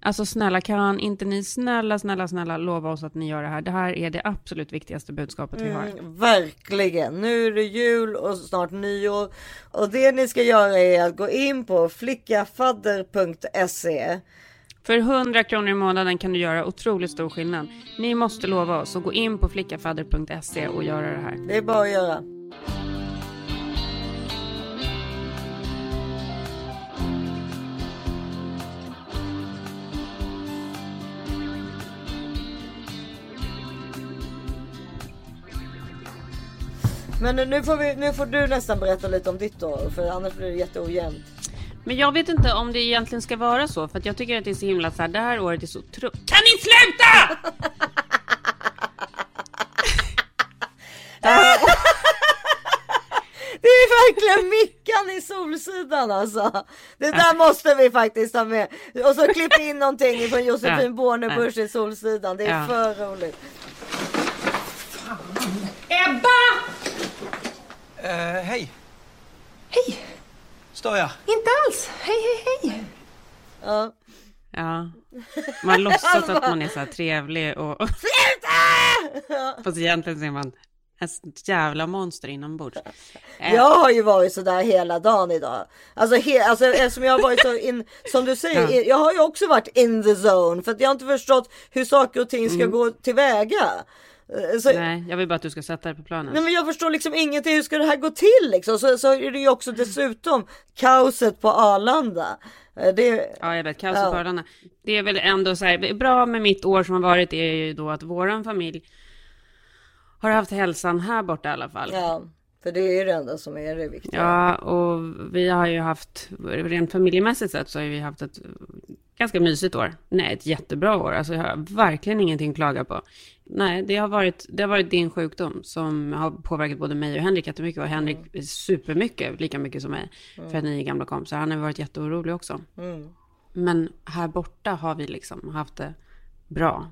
B: Alltså snälla kan inte ni snälla, snälla, snälla lova oss att ni gör det här. Det här är det absolut viktigaste budskapet vi har.
C: Mm, verkligen. Nu är det jul och snart nyår. Och det ni ska göra är att gå in på flickafadder.se.
B: För 100 kronor i månaden kan du göra otroligt stor skillnad. Ni måste lova oss att gå in på flickafadder.se och göra det här.
C: Det är bara att göra. Men nu får, vi, nu får du nästan berätta lite om ditt år, för annars blir det jätteojämnt.
B: Men jag vet inte om det egentligen ska vara så, för att jag tycker att det är så himla så här, det här året är så tro... Kan ni sluta?
C: Det är verkligen Mickan i Solsidan alltså. Det där måste vi faktiskt ha med. Och så klipp in någonting från Josefin. Bornebusch i Solsidan. Det är för roligt.
B: Ebba!
I: Eh, hej.
F: Hej!
I: Stör jag?
F: Inte alls. Hej, hej, hej.
C: Ja.
B: Ja, man låtsas att man är så här trevlig och...
C: Sluta!
B: Fast egentligen så är man ett jävla monster inombords. Eh,
C: Jag har ju varit så där hela dagen idag. Alltså, he, alltså eftersom jag har varit så in, som du säger,
B: Ja.
C: jag har ju också varit in the zone för att jag har inte förstått hur saker och ting ska
B: Mm.
C: gå tillväga. Eh, Så,
B: Nej, jag vill bara att du ska sätta dig på planen.
C: Nej men jag förstår liksom ingenting, hur ska det här gå till liksom? Så, så är det ju också dessutom kaoset på Arlanda. Eh, Det,
B: Ja, jag vet. Kaos
C: Ja.
B: på Arlanda. Det är väl ändå så här, bra med mitt år som har varit är ju då att våran familj har haft hälsan här borta i alla fall.
C: ja, för det är ju det enda som är det viktiga.
B: Ja, och vi har ju haft, rent familjemässigt sett så har vi haft ett ganska mysigt år. Nej, ett jättebra år. Alltså jag har verkligen ingenting att klaga på. Nej, det har varit, det har varit din sjukdom som har påverkat både mig och Henrik jättemycket. Och Henrik supermycket, lika mycket som mig. För att ni är gamla kompisar. Han har varit jätteorolig också.
C: Mm.
B: Men här borta har vi liksom haft det bra.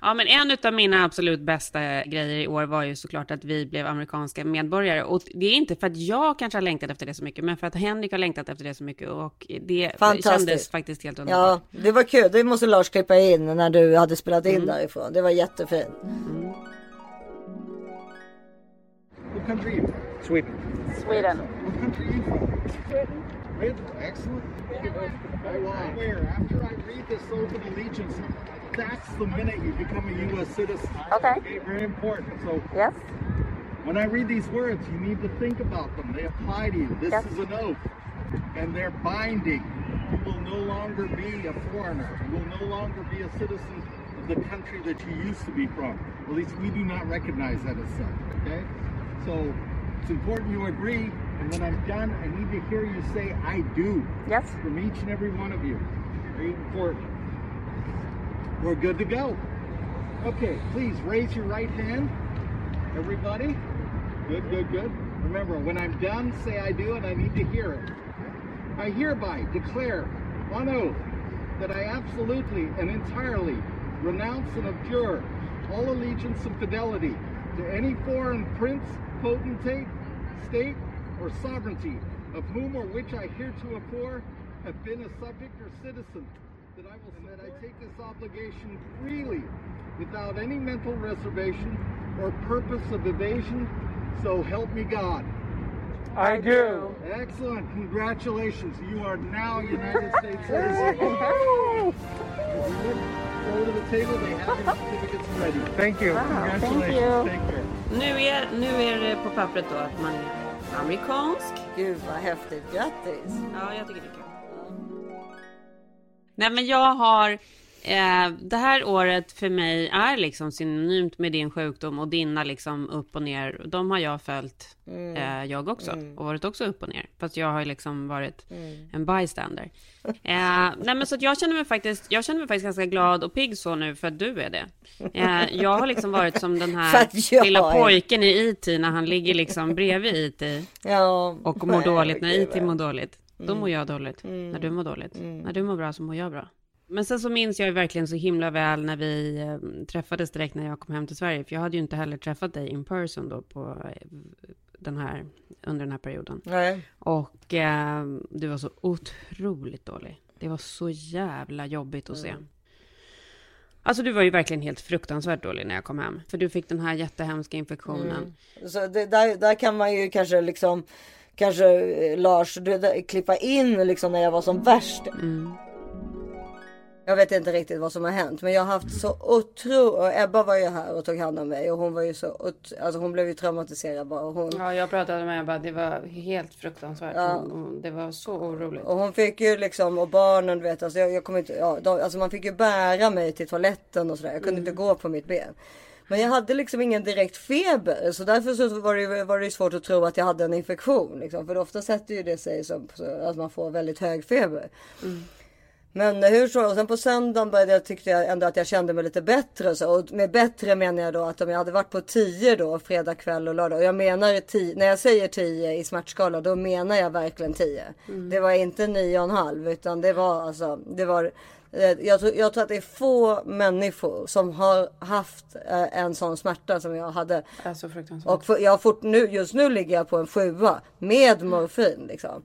B: Ja, men en av mina absolut bästa grejer i år var ju såklart att vi blev amerikanska medborgare. Och det är inte för att jag kanske har längtat efter det så mycket, men för att Henrik har längtat efter det så mycket. Och det kändes faktiskt helt underbart.
C: Ja, det var kul. Det måste Lars klippa in när du hade spelat in
B: Mm.
C: därifrån. Det var jättefint.
J: What country from? Sweden.
B: Sweden.
J: What country? Sweden. Sweden. Excellent. Where after I read this oath of allegiance, that's the minute you become a U.S. citizen.
K: Okay.
J: Very important. So
K: Yes.
J: when I read these words, you need to think about them. They apply to you. This
K: Yes.
J: is an oath, and they're binding. You will no longer be a foreigner. You will no longer be a citizen of the country that you used to be from. At least we do not recognize that as such. Okay? So it's important you agree. And when I'm done, I need to hear you say "I do."
K: Yes.
J: From each and every one of you. Very important. We're good to go. Okay, please raise your right hand. Everybody? Good, good, good. Remember, when I'm done, say I do, and I need to hear it. I hereby declare on oath that I absolutely and entirely renounce and abjure all allegiance and fidelity to any foreign prince, potentate, state, or sovereignty of whom or which I heretofore have been a subject or citizen. That I will and that I take this obligation freely, without any mental reservation or purpose of evasion. So help me God.
K: I do.
J: Excellent. Congratulations. You are now United States citizen. Go to the table. They have your certificates ready. Thank you. Congratulations. Take care.
B: Nu är, nu är det på pappret då att man är amerikansk.
C: Gud vad häftigt. Grattis.
B: Ja, jag tycker det är kul. Nej, men jag har Eh, det här året för mig är liksom synonymt med din sjukdom och dina liksom upp och ner. De har jag följt,
C: Mm.
B: eh, jag också, och varit också upp och ner. Fast jag har liksom varit
C: Mm.
B: en bystander. Eh, nej men så att jag känner mig faktiskt, jag känner mig faktiskt ganska glad och pigg så nu för att du är det. Eh, jag har liksom varit som den här lilla pojken i IT när han ligger liksom bredvid IT.
C: Ja,
B: Och mår
C: nej,
B: dåligt när IT mår dåligt. Då
C: Mm.
B: mår jag dåligt.
C: Mm.
B: När du mår dåligt.
C: Mm.
B: När du mår bra så mår jag bra. Men sen så minns jag verkligen så himla väl när vi eh, träffades direkt när jag kom hem till Sverige. För jag hade ju inte heller träffat dig in person då på eh, den här, under den här perioden.
C: Nej.
B: Och eh, du var så otroligt dålig. Det var så jävla jobbigt att se.
C: Mm.
B: Alltså du var ju verkligen helt fruktansvärt dålig när jag kom hem. För du fick den här jättehemska infektionen.
C: Mm. Så det, där, där kan man ju kanske liksom Kanske eh, Lars, du, där, klippa in liksom när jag var som värst. Jag vet inte riktigt vad som har hänt men jag har haft så otro och Ebba var ju här och tog hand om mig och hon var ju så ot... alltså hon blev ju traumatiserad bara. Hon...
B: Ja, jag pratade med Ebba. Det var helt fruktansvärt.
C: Ja.
B: Hon- Det var så oroligt.
C: Och hon fick ju liksom, och barnen vet, alltså jag, jag kommer inte, ja, de, alltså man fick ju bära mig till toaletten och sådär. Jag kunde inte gå på mitt ben. Men jag hade liksom ingen direkt feber så därför så var det, var det svårt att tro att jag hade en infektion. Liksom. För ofta sätter ju det sig som att man får väldigt hög feber. Men hur så, och sen på söndagen började jag, tyckte jag ändå att jag kände mig lite bättre. och Så, och med bättre menar jag då att om jag hade varit på 10 då, fredag kväll och lördag. Och jag menar 10, när jag säger 10 i smärtskala då menar jag verkligen 10.
L: Mm.
C: Det var inte 9,5 utan det var alltså, det var eh, jag tror, jag tror att det är få människor som har haft eh, en sån smärta som jag hade.
B: Det är så fruktansvärt.
C: Och för, jag fort, nu, just nu ligger jag på en sjua med morfin liksom.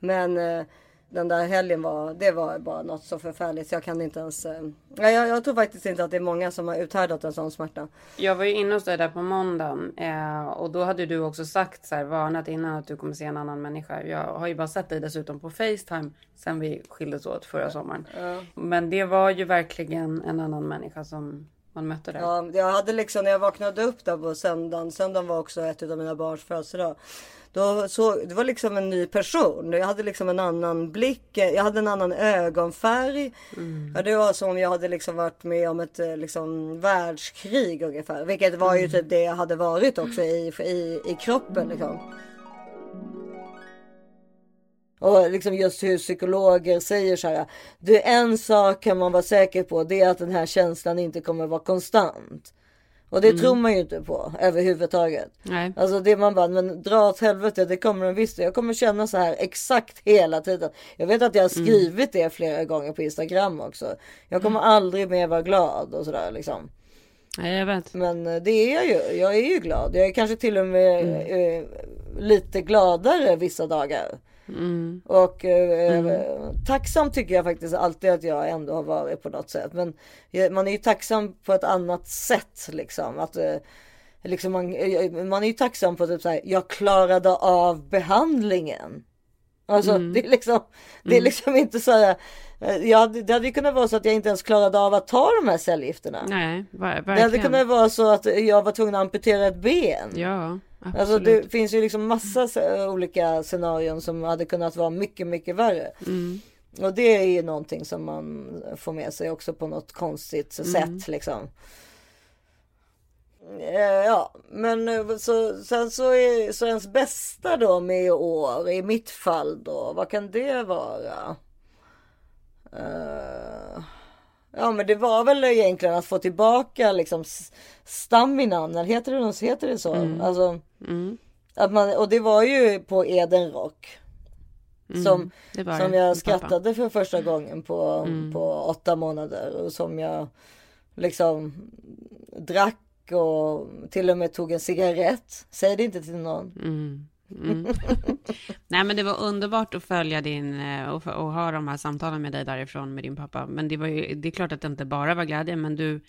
C: Men eh, den där helgen var, det var bara något så förfärligt så jag kan inte ens. Eh, ja, jag, jag tror faktiskt inte att det är många som har uthärdat en sån smärta.
B: Jag var ju inne hos dig där på måndagen eh, och då hade du också sagt så här, varnat innan att du kommer se en annan människa. Jag har ju bara sett dig dessutom på Facetime sen vi skildes åt förra sommaren.
C: Ja.
B: Men det var ju verkligen en annan människa som man mötte där.
C: Ja, jag hade liksom när jag vaknade upp där på söndagen. Söndagen var också ett av mina barns födelsedag. Då så, det var liksom en ny person. Jag hade liksom en annan blick. Jag hade en annan ögonfärg. Ja, det var som om jag hade liksom varit med om ett eh, liksom, världskrig ungefär. Vilket var ju typ det jag hade varit också i, i, i kroppen liksom. Och liksom just hur psykologer säger så här. Du, en sak kan man vara säker på. Det är att den här känslan inte kommer vara konstant. Och det
B: Mm.
C: tror man ju inte på överhuvudtaget.
B: Nej.
C: Alltså det man bara, men dra åt helvete, det kommer den visst. Jag kommer känna så här exakt hela tiden. Jag vet att jag har
B: Mm.
C: skrivit det flera gånger på Instagram också. Jag kommer aldrig mer vara glad och sådär liksom.
B: Nej, jag vet.
C: Men eh, det är jag ju. Jag är ju glad. Jag är kanske till och med
B: Mm.
C: eh, lite gladare vissa dagar.
B: Mm.
C: Och eh,
B: Mm.
C: tacksam tycker jag faktiskt alltid att jag ändå har varit på något sätt. Men jag- man är ju tacksam på ett annat sätt liksom. Att, eh, liksom man, eh, man är ju tacksam på typ så här, jag klarade av behandlingen. Alltså
B: Mm.
C: det är liksom, det är
B: Mm.
C: liksom inte så här. eh, hade, det hade ju kunnat vara så att jag inte ens klarade av att ta de här cellgifterna.
B: Nej, ver-
C: Det
B: verkligen.
C: hade kunnat vara så att jag var tvungen att amputera ett ben.
B: Ja, absolut.
C: Alltså det finns ju liksom massa olika scenarion som hade kunnat vara mycket, mycket värre.
B: Mm.
C: Och det är ju någonting som man får med sig också på något konstigt
B: Mm.
C: sätt liksom. Eh, Ja, men eh, så, sen så är så ens bästa då med i år, i mitt fall då, vad kan det vara? Eh, ja men det var väl egentligen att få tillbaka liksom staminan, eller heter det, heter det så?
B: Mm.
C: Alltså,
B: Mm.
C: att man, och det var ju på Eden Rock.
B: Mm,
C: Som, som jag
B: med pappa.
C: skrattade för första gången på,
B: Mm.
C: på åtta månader. Och som jag liksom drack och till och med tog en cigarett. Säg det inte till någon.
B: Mm. Nej men det var underbart att följa din eh, och, och ha de här samtalen med dig därifrån med din pappa. Men det var ju, det är klart att det inte bara var glädje, men du,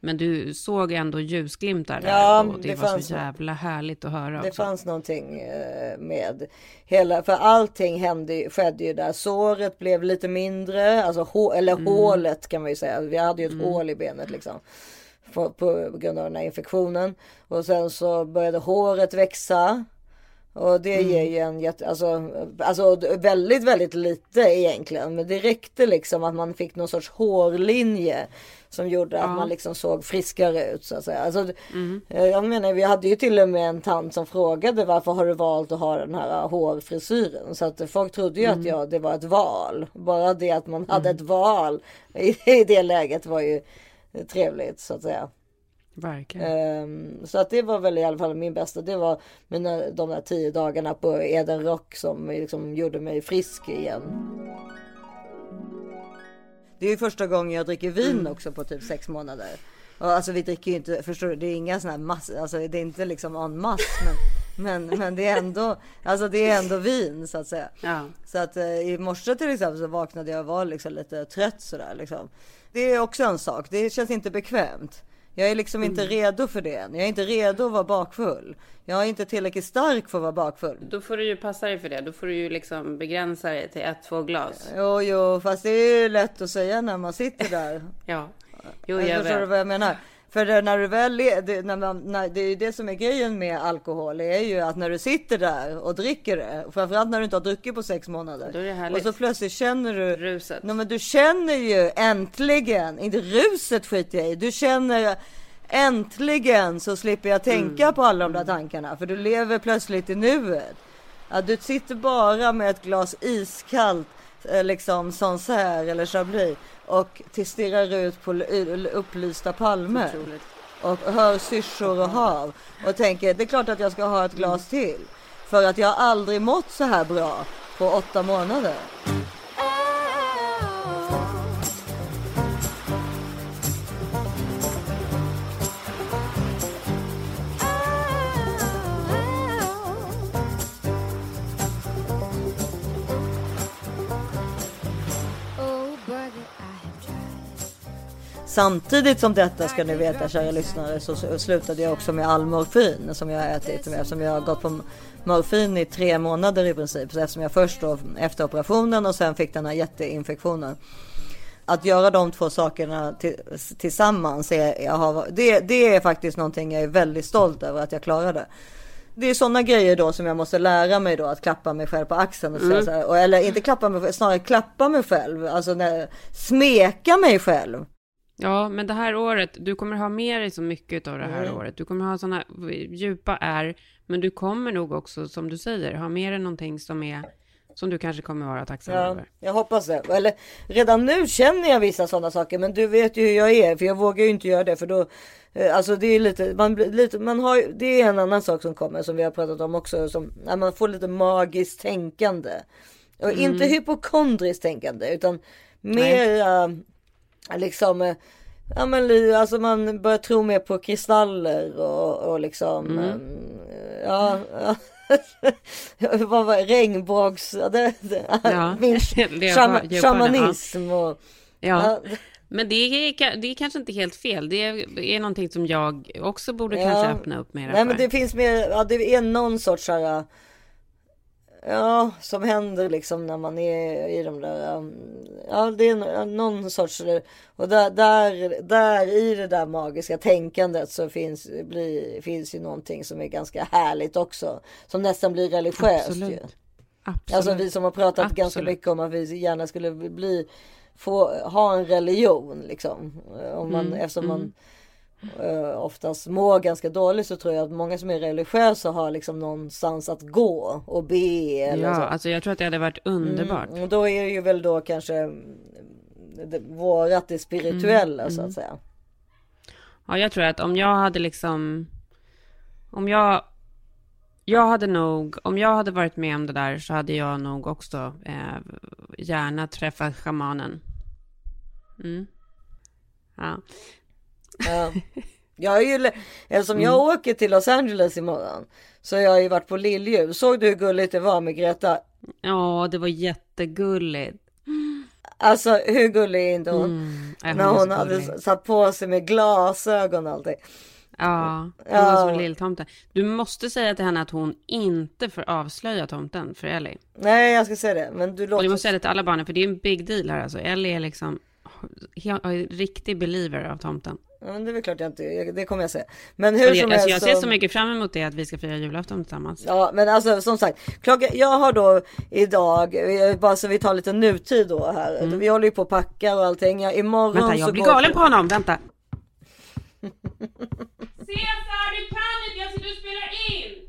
B: men du såg ändå ljusglimtar där.
C: Ja,
B: och det,
C: det
B: var så jävla härligt att höra
C: Det
B: också.
C: fanns någonting eh, med hela, för allting hände, skedde ju där. Såret blev lite mindre, alltså hå, eller
B: Mm.
C: hålet kan man ju säga. Vi hade ju ett
B: Mm.
C: hål i benet liksom. På, på grund av den här infektionen. Och sen så började håret växa. Och det ger ju en jätte, alltså, alltså väldigt, väldigt lite egentligen. Men det räckte liksom att man fick någon sorts hårlinje som gjorde att
B: Ja.
C: man liksom såg friskare ut så att säga. Alltså, eh, Jag menar, vi hade ju till och med en tant som frågade varför har du valt att ha den här hårfrisyren? Så att folk trodde ju att jag, det var ett val. Bara det att man hade ett val i, i det läget var ju trevligt så att säga.
B: Verkligen.
C: Ehm, så att det var väl i alla fall min bästa. Det var mina, de där tio dagarna på Eden Rock som liksom gjorde mig frisk igen. Det är ju första gången jag dricker vin också på typ sex månader. Och alltså vi dricker ju inte, förstår du, det är inga sådana här mass, alltså det är inte liksom en mass men, men, men det är ändå, alltså det är ändå vin så att säga.
B: Ja.
C: Så att eh, i morse till exempel så vaknade jag och var liksom lite trött sådär liksom. Det är också en sak, det känns inte bekvämt. Jag är liksom inte redo för det än. Jag är inte redo att vara bakfull. Jag är inte tillräckligt stark för att vara bakfull.
B: Då får du ju passa dig för det. Då får du ju liksom begränsa dig till ett, två glas.
C: Jo, jo, fast det är ju lätt att säga när man sitter där.
B: Ja. Jo,
C: Jag
B: jag
C: förstår du vad jag menar? För när du väl, det, när man, när, det är ju det som är grejen med alkohol. Det är ju att när du sitter där och dricker det. och Framförallt när du inte har druckit på sex månader.
B: Då är det
C: och så plötsligt känner du.
B: Ruset.
C: Nej, men du känner ju äntligen. Inte ruset skiter jag i. Du känner äntligen så slipper jag tänka
B: Mm.
C: på alla de där tankarna. För du lever plötsligt i nuet. Att du sitter bara med ett glas iskallt eh, liksom Sancerre eller Chablis och till stirrar ut på upplysta palmer. Och hör syrsor och hav. Och tänker det är klart att jag ska ha ett glas till. För att jag har aldrig mått så här bra på åtta månader. Samtidigt som detta ska ni veta kära lyssnare så slutade jag också med all morfin som jag har ätit eftersom jag har gått på morfin i tre månader i princip. Så eftersom jag först då efter operationen och sen fick den här jätteinfektionen. Att göra de två sakerna till, tillsammans är, jag har, det, det är faktiskt någonting jag är väldigt stolt över att jag klarade. Det är sådana grejer då som jag måste lära mig då att klappa mig själv på axeln och säga
B: Mm.
C: så här, eller inte klappa mig, snarare klappa mig själv, alltså när, smeka mig själv.
B: Ja, men det här året, du kommer ha med dig så mycket av det här
C: Mm.
B: året. Du kommer ha sådana djupa är, men du kommer nog också, som du säger, ha med dig någonting som är, som du kanske kommer vara tacksam
C: Ja,
B: över.
C: jag hoppas det. Eller redan nu känner jag vissa sådana saker, men du vet ju hur jag är, för jag vågar ju inte göra det, för då, eh, alltså det är lite, man blir lite, man har det är en annan sak som kommer som vi har pratat om också, som när man får lite magiskt tänkande. Och
B: Mm.
C: inte hypokondriskt tänkande, utan mer liksom, eh, ja men alltså man börjar tro mer på kristaller och, och liksom,
B: Mm.
C: eh, ja. ja. Vad var regnbågs... Ja, det, det,
B: Ja, det
C: shamanism och...
B: Ja. Men det är, det är kanske inte helt fel. Det är, är någonting som jag också borde
C: Ja.
B: kanske öppna upp mer
C: Nej
B: för.
C: men det finns mer, ja det är någon sorts så här, Ja, som händer liksom när man är i de där, um, ja det är nå- någon sorts, och där, där, där i det där magiska tänkandet så finns, blir, finns ju någonting som är ganska härligt också. Som nästan blir religiöst
B: Absolut.
C: ju.
B: Absolut.
C: Alltså vi som har pratat ganska
B: Absolut.
C: mycket om att vi gärna skulle bli, få ha en religion liksom. Om man,
B: Mm,
C: eftersom
B: mm.
C: Eh, oftast mår ganska dåligt så tror jag att många som är religiösa har liksom någonstans att gå och be. Eller
B: Ja,
C: så.
B: alltså jag tror att det hade varit underbart.
C: Mm, och då är det ju väl då kanske mm, det, vårat det spirituella
B: Mm,
C: så
B: mm.
C: att säga.
B: Ja, jag tror att om jag hade liksom... Om jag... Jag hade nog... Om jag hade varit med om det där så hade jag nog också eh, gärna träffat shamanen. Mm. Ja.
C: Ja. Jag är ju, eftersom jag
B: Mm.
C: åker till Los Angeles imorgon så har jag ju varit på Lilljus. Såg du hur gulligt det var med Greta?
B: Ja, det var jättegulligt.
C: Alltså hur gullig är inte hon?
B: Mm. Nej,
C: När
B: hon
C: hade
B: gullig.
C: satt på sig med glasögon och allting.
B: Ja, hon
C: Ja.
B: var som lilltomten. Du måste säga till henne att hon inte får avslöja tomten för Ellie.
C: Nej jag ska säga det. Men du
B: Och
C: låter...
B: du måste säga det till alla barnen, för det är en big deal här alltså. Ellie är liksom är riktig believer av tomten.
C: Ja, men det är väl klart jag inte, det kommer jag säga. Men hur
B: Och jag,
C: som
B: alltså,
C: helst
B: jag ser
C: så-
B: så mycket fram emot det att vi ska fira julafton tillsammans.
C: Ja men alltså som sagt, klockan, jag har då idag, eh, bara så vi tar lite nutid då här. Vi håller ju på och packar och allting. Ja, imorgon
B: Mm. Vänta,
C: så
B: jag blir
C: går-
B: galen på honom. Vänta.
M: Cesar, du kan inte! Jag sitter och spelar in!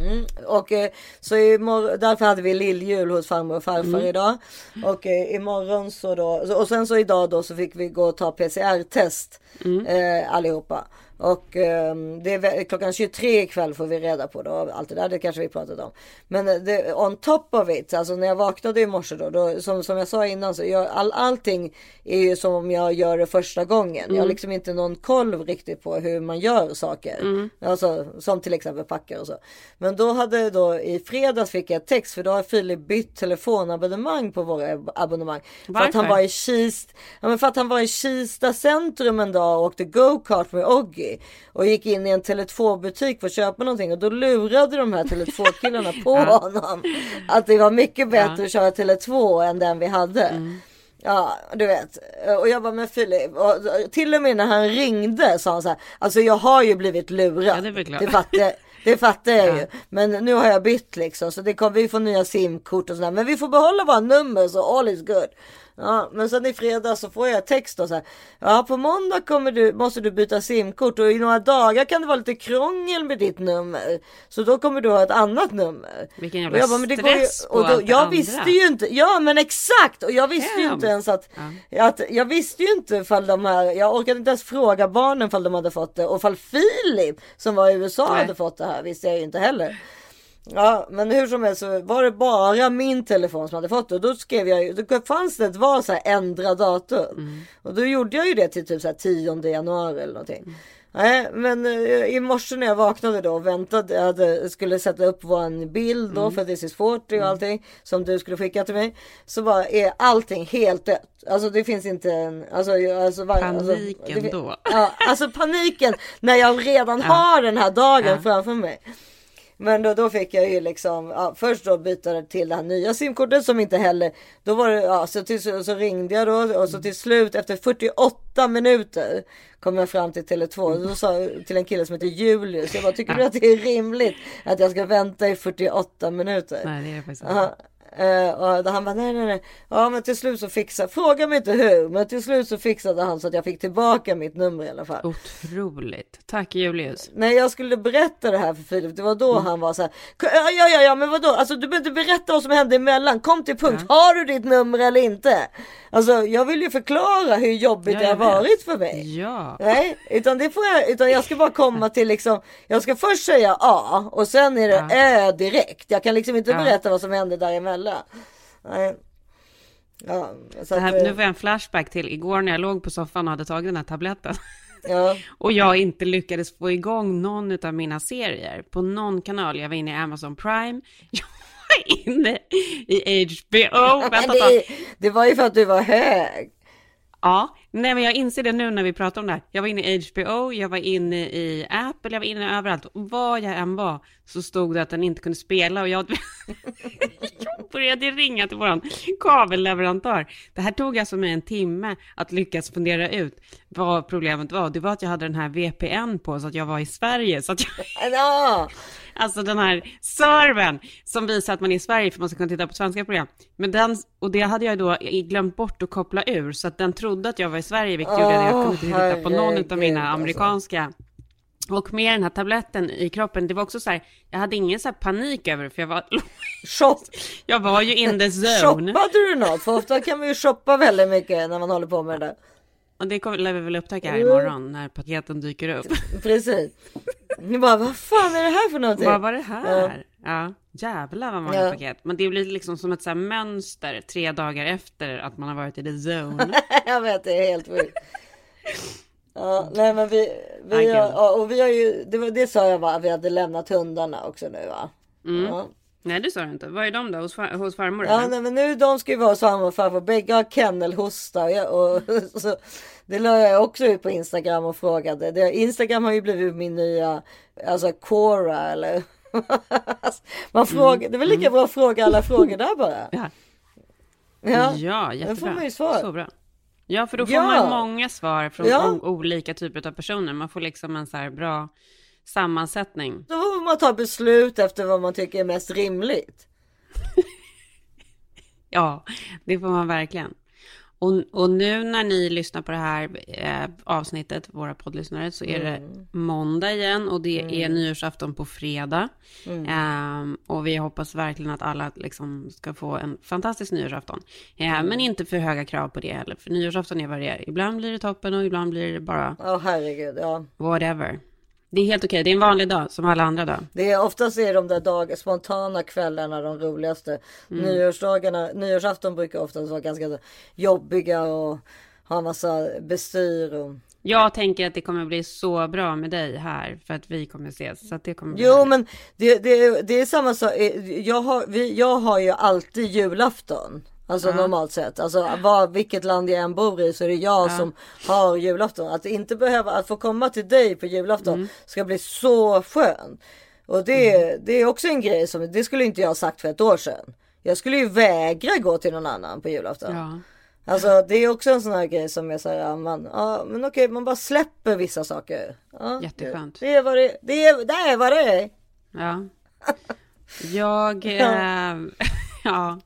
C: Mm. Och eh, så imorgon, därför hade vi lilljul hos farmor och farfar
B: Mm.
C: idag. Och eh, imorgon så då, och sen så idag då så fick vi gå och ta PCR-test
B: Mm.
C: eh, allihopa. Och eh, det är klockan 23 ikväll får vi reda på då, allt det där, det kanske vi pratat om. Men eh, det, on top of it, alltså när jag vaknade i morse då, då som, som jag sa innan så jag, all, allting är ju som om jag gör det första gången. Jag har
B: Mm.
C: liksom inte någon koll riktigt på hur man gör saker.
B: Mm.
C: Alltså som till exempel packar och så. Men då hade då i fredags fick jag text för då har Filip bytt telefonabonnemang på våra ab- abonnemang. För att han
B: Varför?
C: var i Kista, ja, men för att han var i Kista centrum en dag och åkte go-kart med Oggy. Och gick in i en Tele2 butik för att köpa någonting och då lurade de här Tele2 killarna på
B: Ja.
C: honom. Att det var mycket bättre
B: Ja. Mm.
C: att köra Tele2 än den vi hade. Ja, du vet. Och jag bara, men Filip, och till och med när han ringde sa han så här, alltså jag har ju blivit lurad.
B: Ja, det
C: fattar det fattar jag
B: Ja.
C: ju. Men nu har jag bytt liksom. Så det kommer, vi får nya simkort och sådär. Men vi får behålla våra nummer så all is good. Ja, men sen i fredags så får jag text och så här. Ja, på måndag kommer du, måste du byta simkort och i några dagar kan det vara lite krångel med ditt nummer. Så då kommer du ha ett annat nummer.
B: Vilken
C: Och
B: jävla
C: jag bara, men det ju,
B: stress på
C: och då, Jag
B: andra.
C: visste ju inte, ja men exakt! Och jag visste ju inte ens att, att, jag visste ju inte ifall de här, jag orkade inte ens fråga barnen ifall de hade fått det och ifall Filip som var i USA
B: Nej.
C: hade fått det här visste jag ju inte heller. Ja men hur som helst så var det bara min telefon som hade fått det och då skrev jag ju, då fanns det ett val så här ändra datum.
B: Mm.
C: Och då gjorde jag ju det till typ så här 10 januari eller någonting.
B: Mm.
C: Nej men eh, i morse när jag vaknade då och väntade, jag hade, skulle sätta upp våran bild då
B: Mm.
C: för This is 40 och allting som du skulle skicka till mig. Så bara är allting helt dött. Alltså det finns inte en, alltså, alltså, var, alltså
B: Paniken
C: det fin-
B: då.
C: Ja, alltså paniken när jag redan
B: Ja.
C: har den här dagen
B: Ja.
C: framför mig. Men då, då fick jag ju liksom, ja, först då byta till det här nya simkortet som inte heller, då var det, ja, så, till, så, ringde jag då och så till slut efter 48 minuter kom jag fram till Tele2 och då sa till en kille som heter Julius, jag bara, tycker du att det är rimligt att jag ska vänta i 48 minuter?
B: Nej, det är det faktiskt inte.
C: Eh, och han bara nej nej nej. Ja men till slut så fixade, fråga mig inte hur. Men till slut så fixade han så att jag fick tillbaka mitt nummer i alla fall.
B: Otroligt. Tack Julius.
C: När jag skulle berätta det här för Filip, det var då
B: Mm.
C: han var så här. "K- Ja ja ja, ja men vadå? Alltså du behöver inte berätta vad som hände emellan. Kom till punkt. Har du ditt nummer eller inte? Alltså jag vill ju förklara hur jobbigt
B: Ja,
C: det har
B: vet.
C: varit för mig.
B: Ja.
C: Nej, utan det får jag, utan jag ska bara komma till liksom, jag ska först säga A och sen är det Ö direkt. Jag kan liksom inte
B: Ja.
C: berätta vad som hände däremellan. Nej. Ja, så
B: här,
C: att, eh,
B: nu får jag en flashback till igår när jag låg på soffan och hade tagit den här tabletten.
C: Ja.
B: Och jag inte lyckades få igång någon av mina serier på någon kanal. Jag var inne i Amazon Prime. Jag var inne i HBO. Vänta,
C: det,
B: det...
C: det var ju för att du var hög.
B: Ja, nej men jag inser det nu när vi pratar om det här. Jag var inne i HBO, jag var inne i Apple, jag var inne överallt. Och var jag än var så stod det att den inte kunde spela och jag, jag började ringa till våran kabelleverantör. Det här tog alltså mig en timme att lyckas fundera ut vad problemet var. Det var att jag hade den här VPN på så att jag var i Sverige. Så att jag...
C: Ja.
B: Alltså den här servern som visar att man är i Sverige för man ska kunna titta på svenska program. Men den, och det hade jag då glömt bort att koppla ur så att den trodde att jag var i Sverige vilket gjorde att jag kunde inte titta på någon av mina
C: alltså.
B: amerikanska. Och med den här tabletten i kroppen, det var också så här, jag hade ingen så här panik över det för jag var...
C: Shop.
B: Jag var ju in the zone.
C: Shoppade du något? För ofta kan man ju shoppa väldigt mycket när man håller på med det.
B: Och det kommer lär vi väl upptäcka här imorgon när paketen dyker upp.
C: Precis. Ni bara, vad fan är det här för någonting?
B: Vad var det här? Ja, jävlar vad många
C: Ja.
B: paket. Men det blir liksom som ett så mönster tre dagar efter att man har varit i the zone.
C: jag vet, det är helt sjukt. Ja, nej men vi, vi har, ja, och vi har ju, det, var, det sa jag va, vi hade lämnat hundarna också nu va?
B: Mm.
C: Ja.
B: Nej, det sa du inte. Var är de då? Hos, far, hos farmor?
C: Ja,
B: eller?
C: nej, men nu de ska ju vara hos farmor och farfar. Bägge har kennelhosta. Och jag, och, så, det la jag också ut på Instagram och frågade. Det, Instagram har ju blivit min nya, alltså Quora eller. Man frågar, det är väl lika bra att fråga alla frågor där bara.
B: Ja.
C: Ja, Då får
B: jättebra.
C: man ju svar.
B: Så bra. Ja, för då får
C: Ja.
B: man många svar från
C: Ja.
B: olika typer av personer. Man får liksom en så här bra sammansättning.
C: Då får man ta beslut efter vad man tycker är mest rimligt.
B: Ja, det får man verkligen. Och, och nu när ni lyssnar på det här eh, avsnittet, våra poddlyssnare, så är det måndag igen och det är nyårsafton på fredag. Ehm, och vi hoppas verkligen att alla liksom ska få en fantastisk nyårsafton. Eh, Men inte för höga krav på det heller, för nyårsafton är vad det är. Ibland blir det toppen och ibland blir det bara
C: Ja, herregud. Ja.
B: whatever. Det är helt okej, det är en vanlig dag som alla andra dagar.
C: Det är oftast är de där dag, spontana kvällarna de roligaste.
B: Mm.
C: Nyårsdagarna, nyårsafton brukar oftast vara ganska jobbiga och ha massa bestyr. Och...
B: Jag tänker att det kommer bli så bra med dig här för att vi kommer ses. Så det kommer
C: Jo
B: härligt.
C: men det, det, det är samma sak. Eh, Jag har, vi, jag har ju alltid julafton. Alltså
B: Ja.
C: normalt sett. Alltså var, vilket land jag än bor i så är det jag
B: Ja.
C: som har julafton. Att inte behöva, att få komma till dig på julafton
B: Mm.
C: ska bli så skönt. Och det,
B: Mm.
C: det är också en grej som, det skulle inte jag ha sagt för ett år sedan. Jag skulle ju vägra gå till någon annan på julafton.
B: Ja.
C: Alltså det är också en sån här grej som är så här, man, ja men okej man bara släpper vissa saker. Ja,
B: Jätteskönt.
C: Det, det är vad det, det, är, det är vad det är.
B: Ja. Jag... Eh, ja.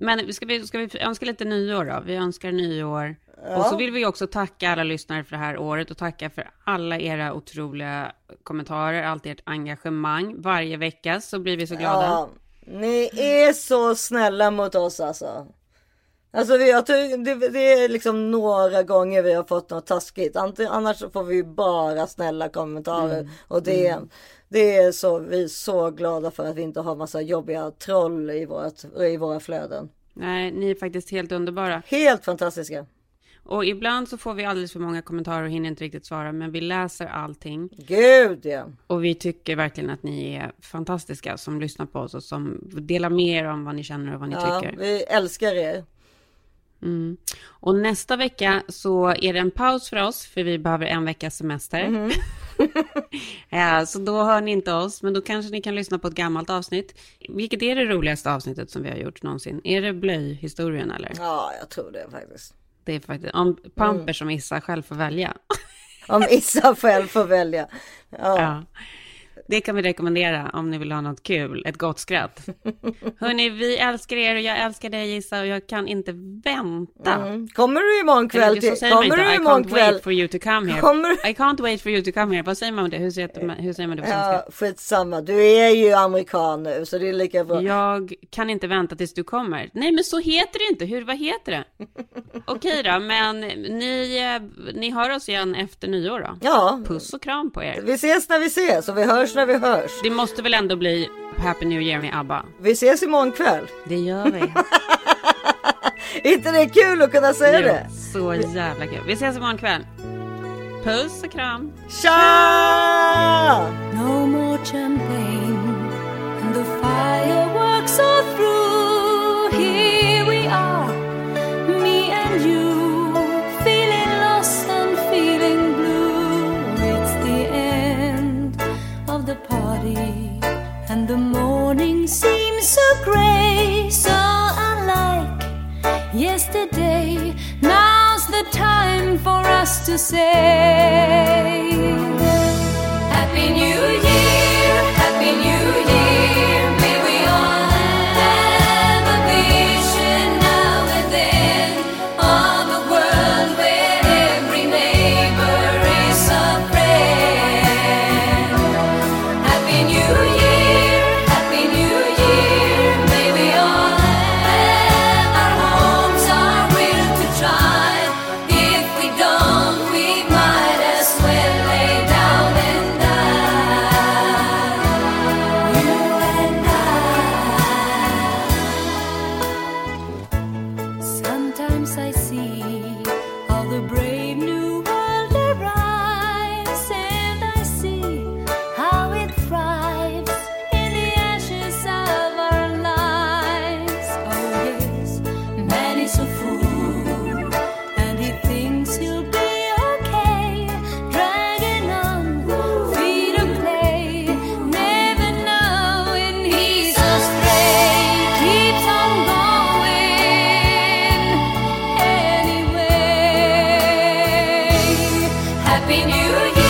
B: Men ska vi, ska vi önska lite nyår då? Vi önskar nyår. Och så vill vi också tacka alla lyssnare för det här året och tacka för alla era otroliga kommentarer, allt ert engagemang. Varje vecka så blir vi så glada.
C: Ja, ni är så snälla mot oss alltså. Alltså vi, tror, det, det är liksom några gånger vi har fått något taskigt. Annars får vi bara snälla kommentarer. Och det, det är så, vi är så glada för att vi inte har massa jobbiga troll i, vårat, i våra flöden.
B: Nej, ni är faktiskt helt underbara.
C: Helt fantastiska.
B: Och ibland så får vi alldeles för många kommentarer och hinner inte riktigt svara, men vi läser allting.
C: Gud ja.
B: Och vi tycker verkligen att ni är fantastiska som lyssnar på oss och som delar med er om vad ni känner och vad ni
C: ja
B: tycker.
C: vi älskar er.
B: Mm. Och nästa vecka så är det en paus för oss, för vi behöver en veckas semester.
C: Mhm.
B: Ja, så då hör ni inte oss, men då kanske ni kan lyssna på ett gammalt avsnitt. Vilket är det roligaste avsnittet som vi har gjort någonsin? Är det blöjhistorien eller?
C: Ja, jag tror det faktiskt.
B: Det är faktiskt om
C: Mm.
B: Pampers som Issa själv får välja.
C: Om Issa själv får välja. Ja.
B: Ja. Det kan vi rekommendera om ni vill ha något kul, ett gott skratt. Hörni, vi älskar er och jag älskar dig Issa och jag kan inte vänta.
C: Mm. Kommer du imorgon kväll till... Kommer
B: inte,
C: du
B: I
C: imorgon
B: can't
C: kväll?
B: wait for you to come here.
C: Kommer-
B: I can't wait for you to come here. Vad säger man om det? Hur säger man, hur säger man det på svenska?
C: Ja, skitsamma. Du är ju amerikan nu så det är lika bra.
B: Jag kan inte vänta tills du kommer. Nej, men så heter det inte. Hur, vad heter det? Okej då, men ni, eh, ni hör oss igen efter nyår då?
C: Ja.
B: Puss och kram på er.
C: Vi ses när vi ses och vi hörs när vi hörs.
B: Det måste väl ändå bli Happy New Year med ABBA?
C: Vi ses imorgon kväll.
B: Det gör vi.
C: Är inte det kul att kunna säga det?
B: Så jävla kul. Vi ses imorgon kväll. Puss och kram.
C: Tja!
L: No more champagne and the fireworks are through. The morning seems so grey, so unlike yesterday. Now's the time for us to say. Happy New Year, Happy New Year. you.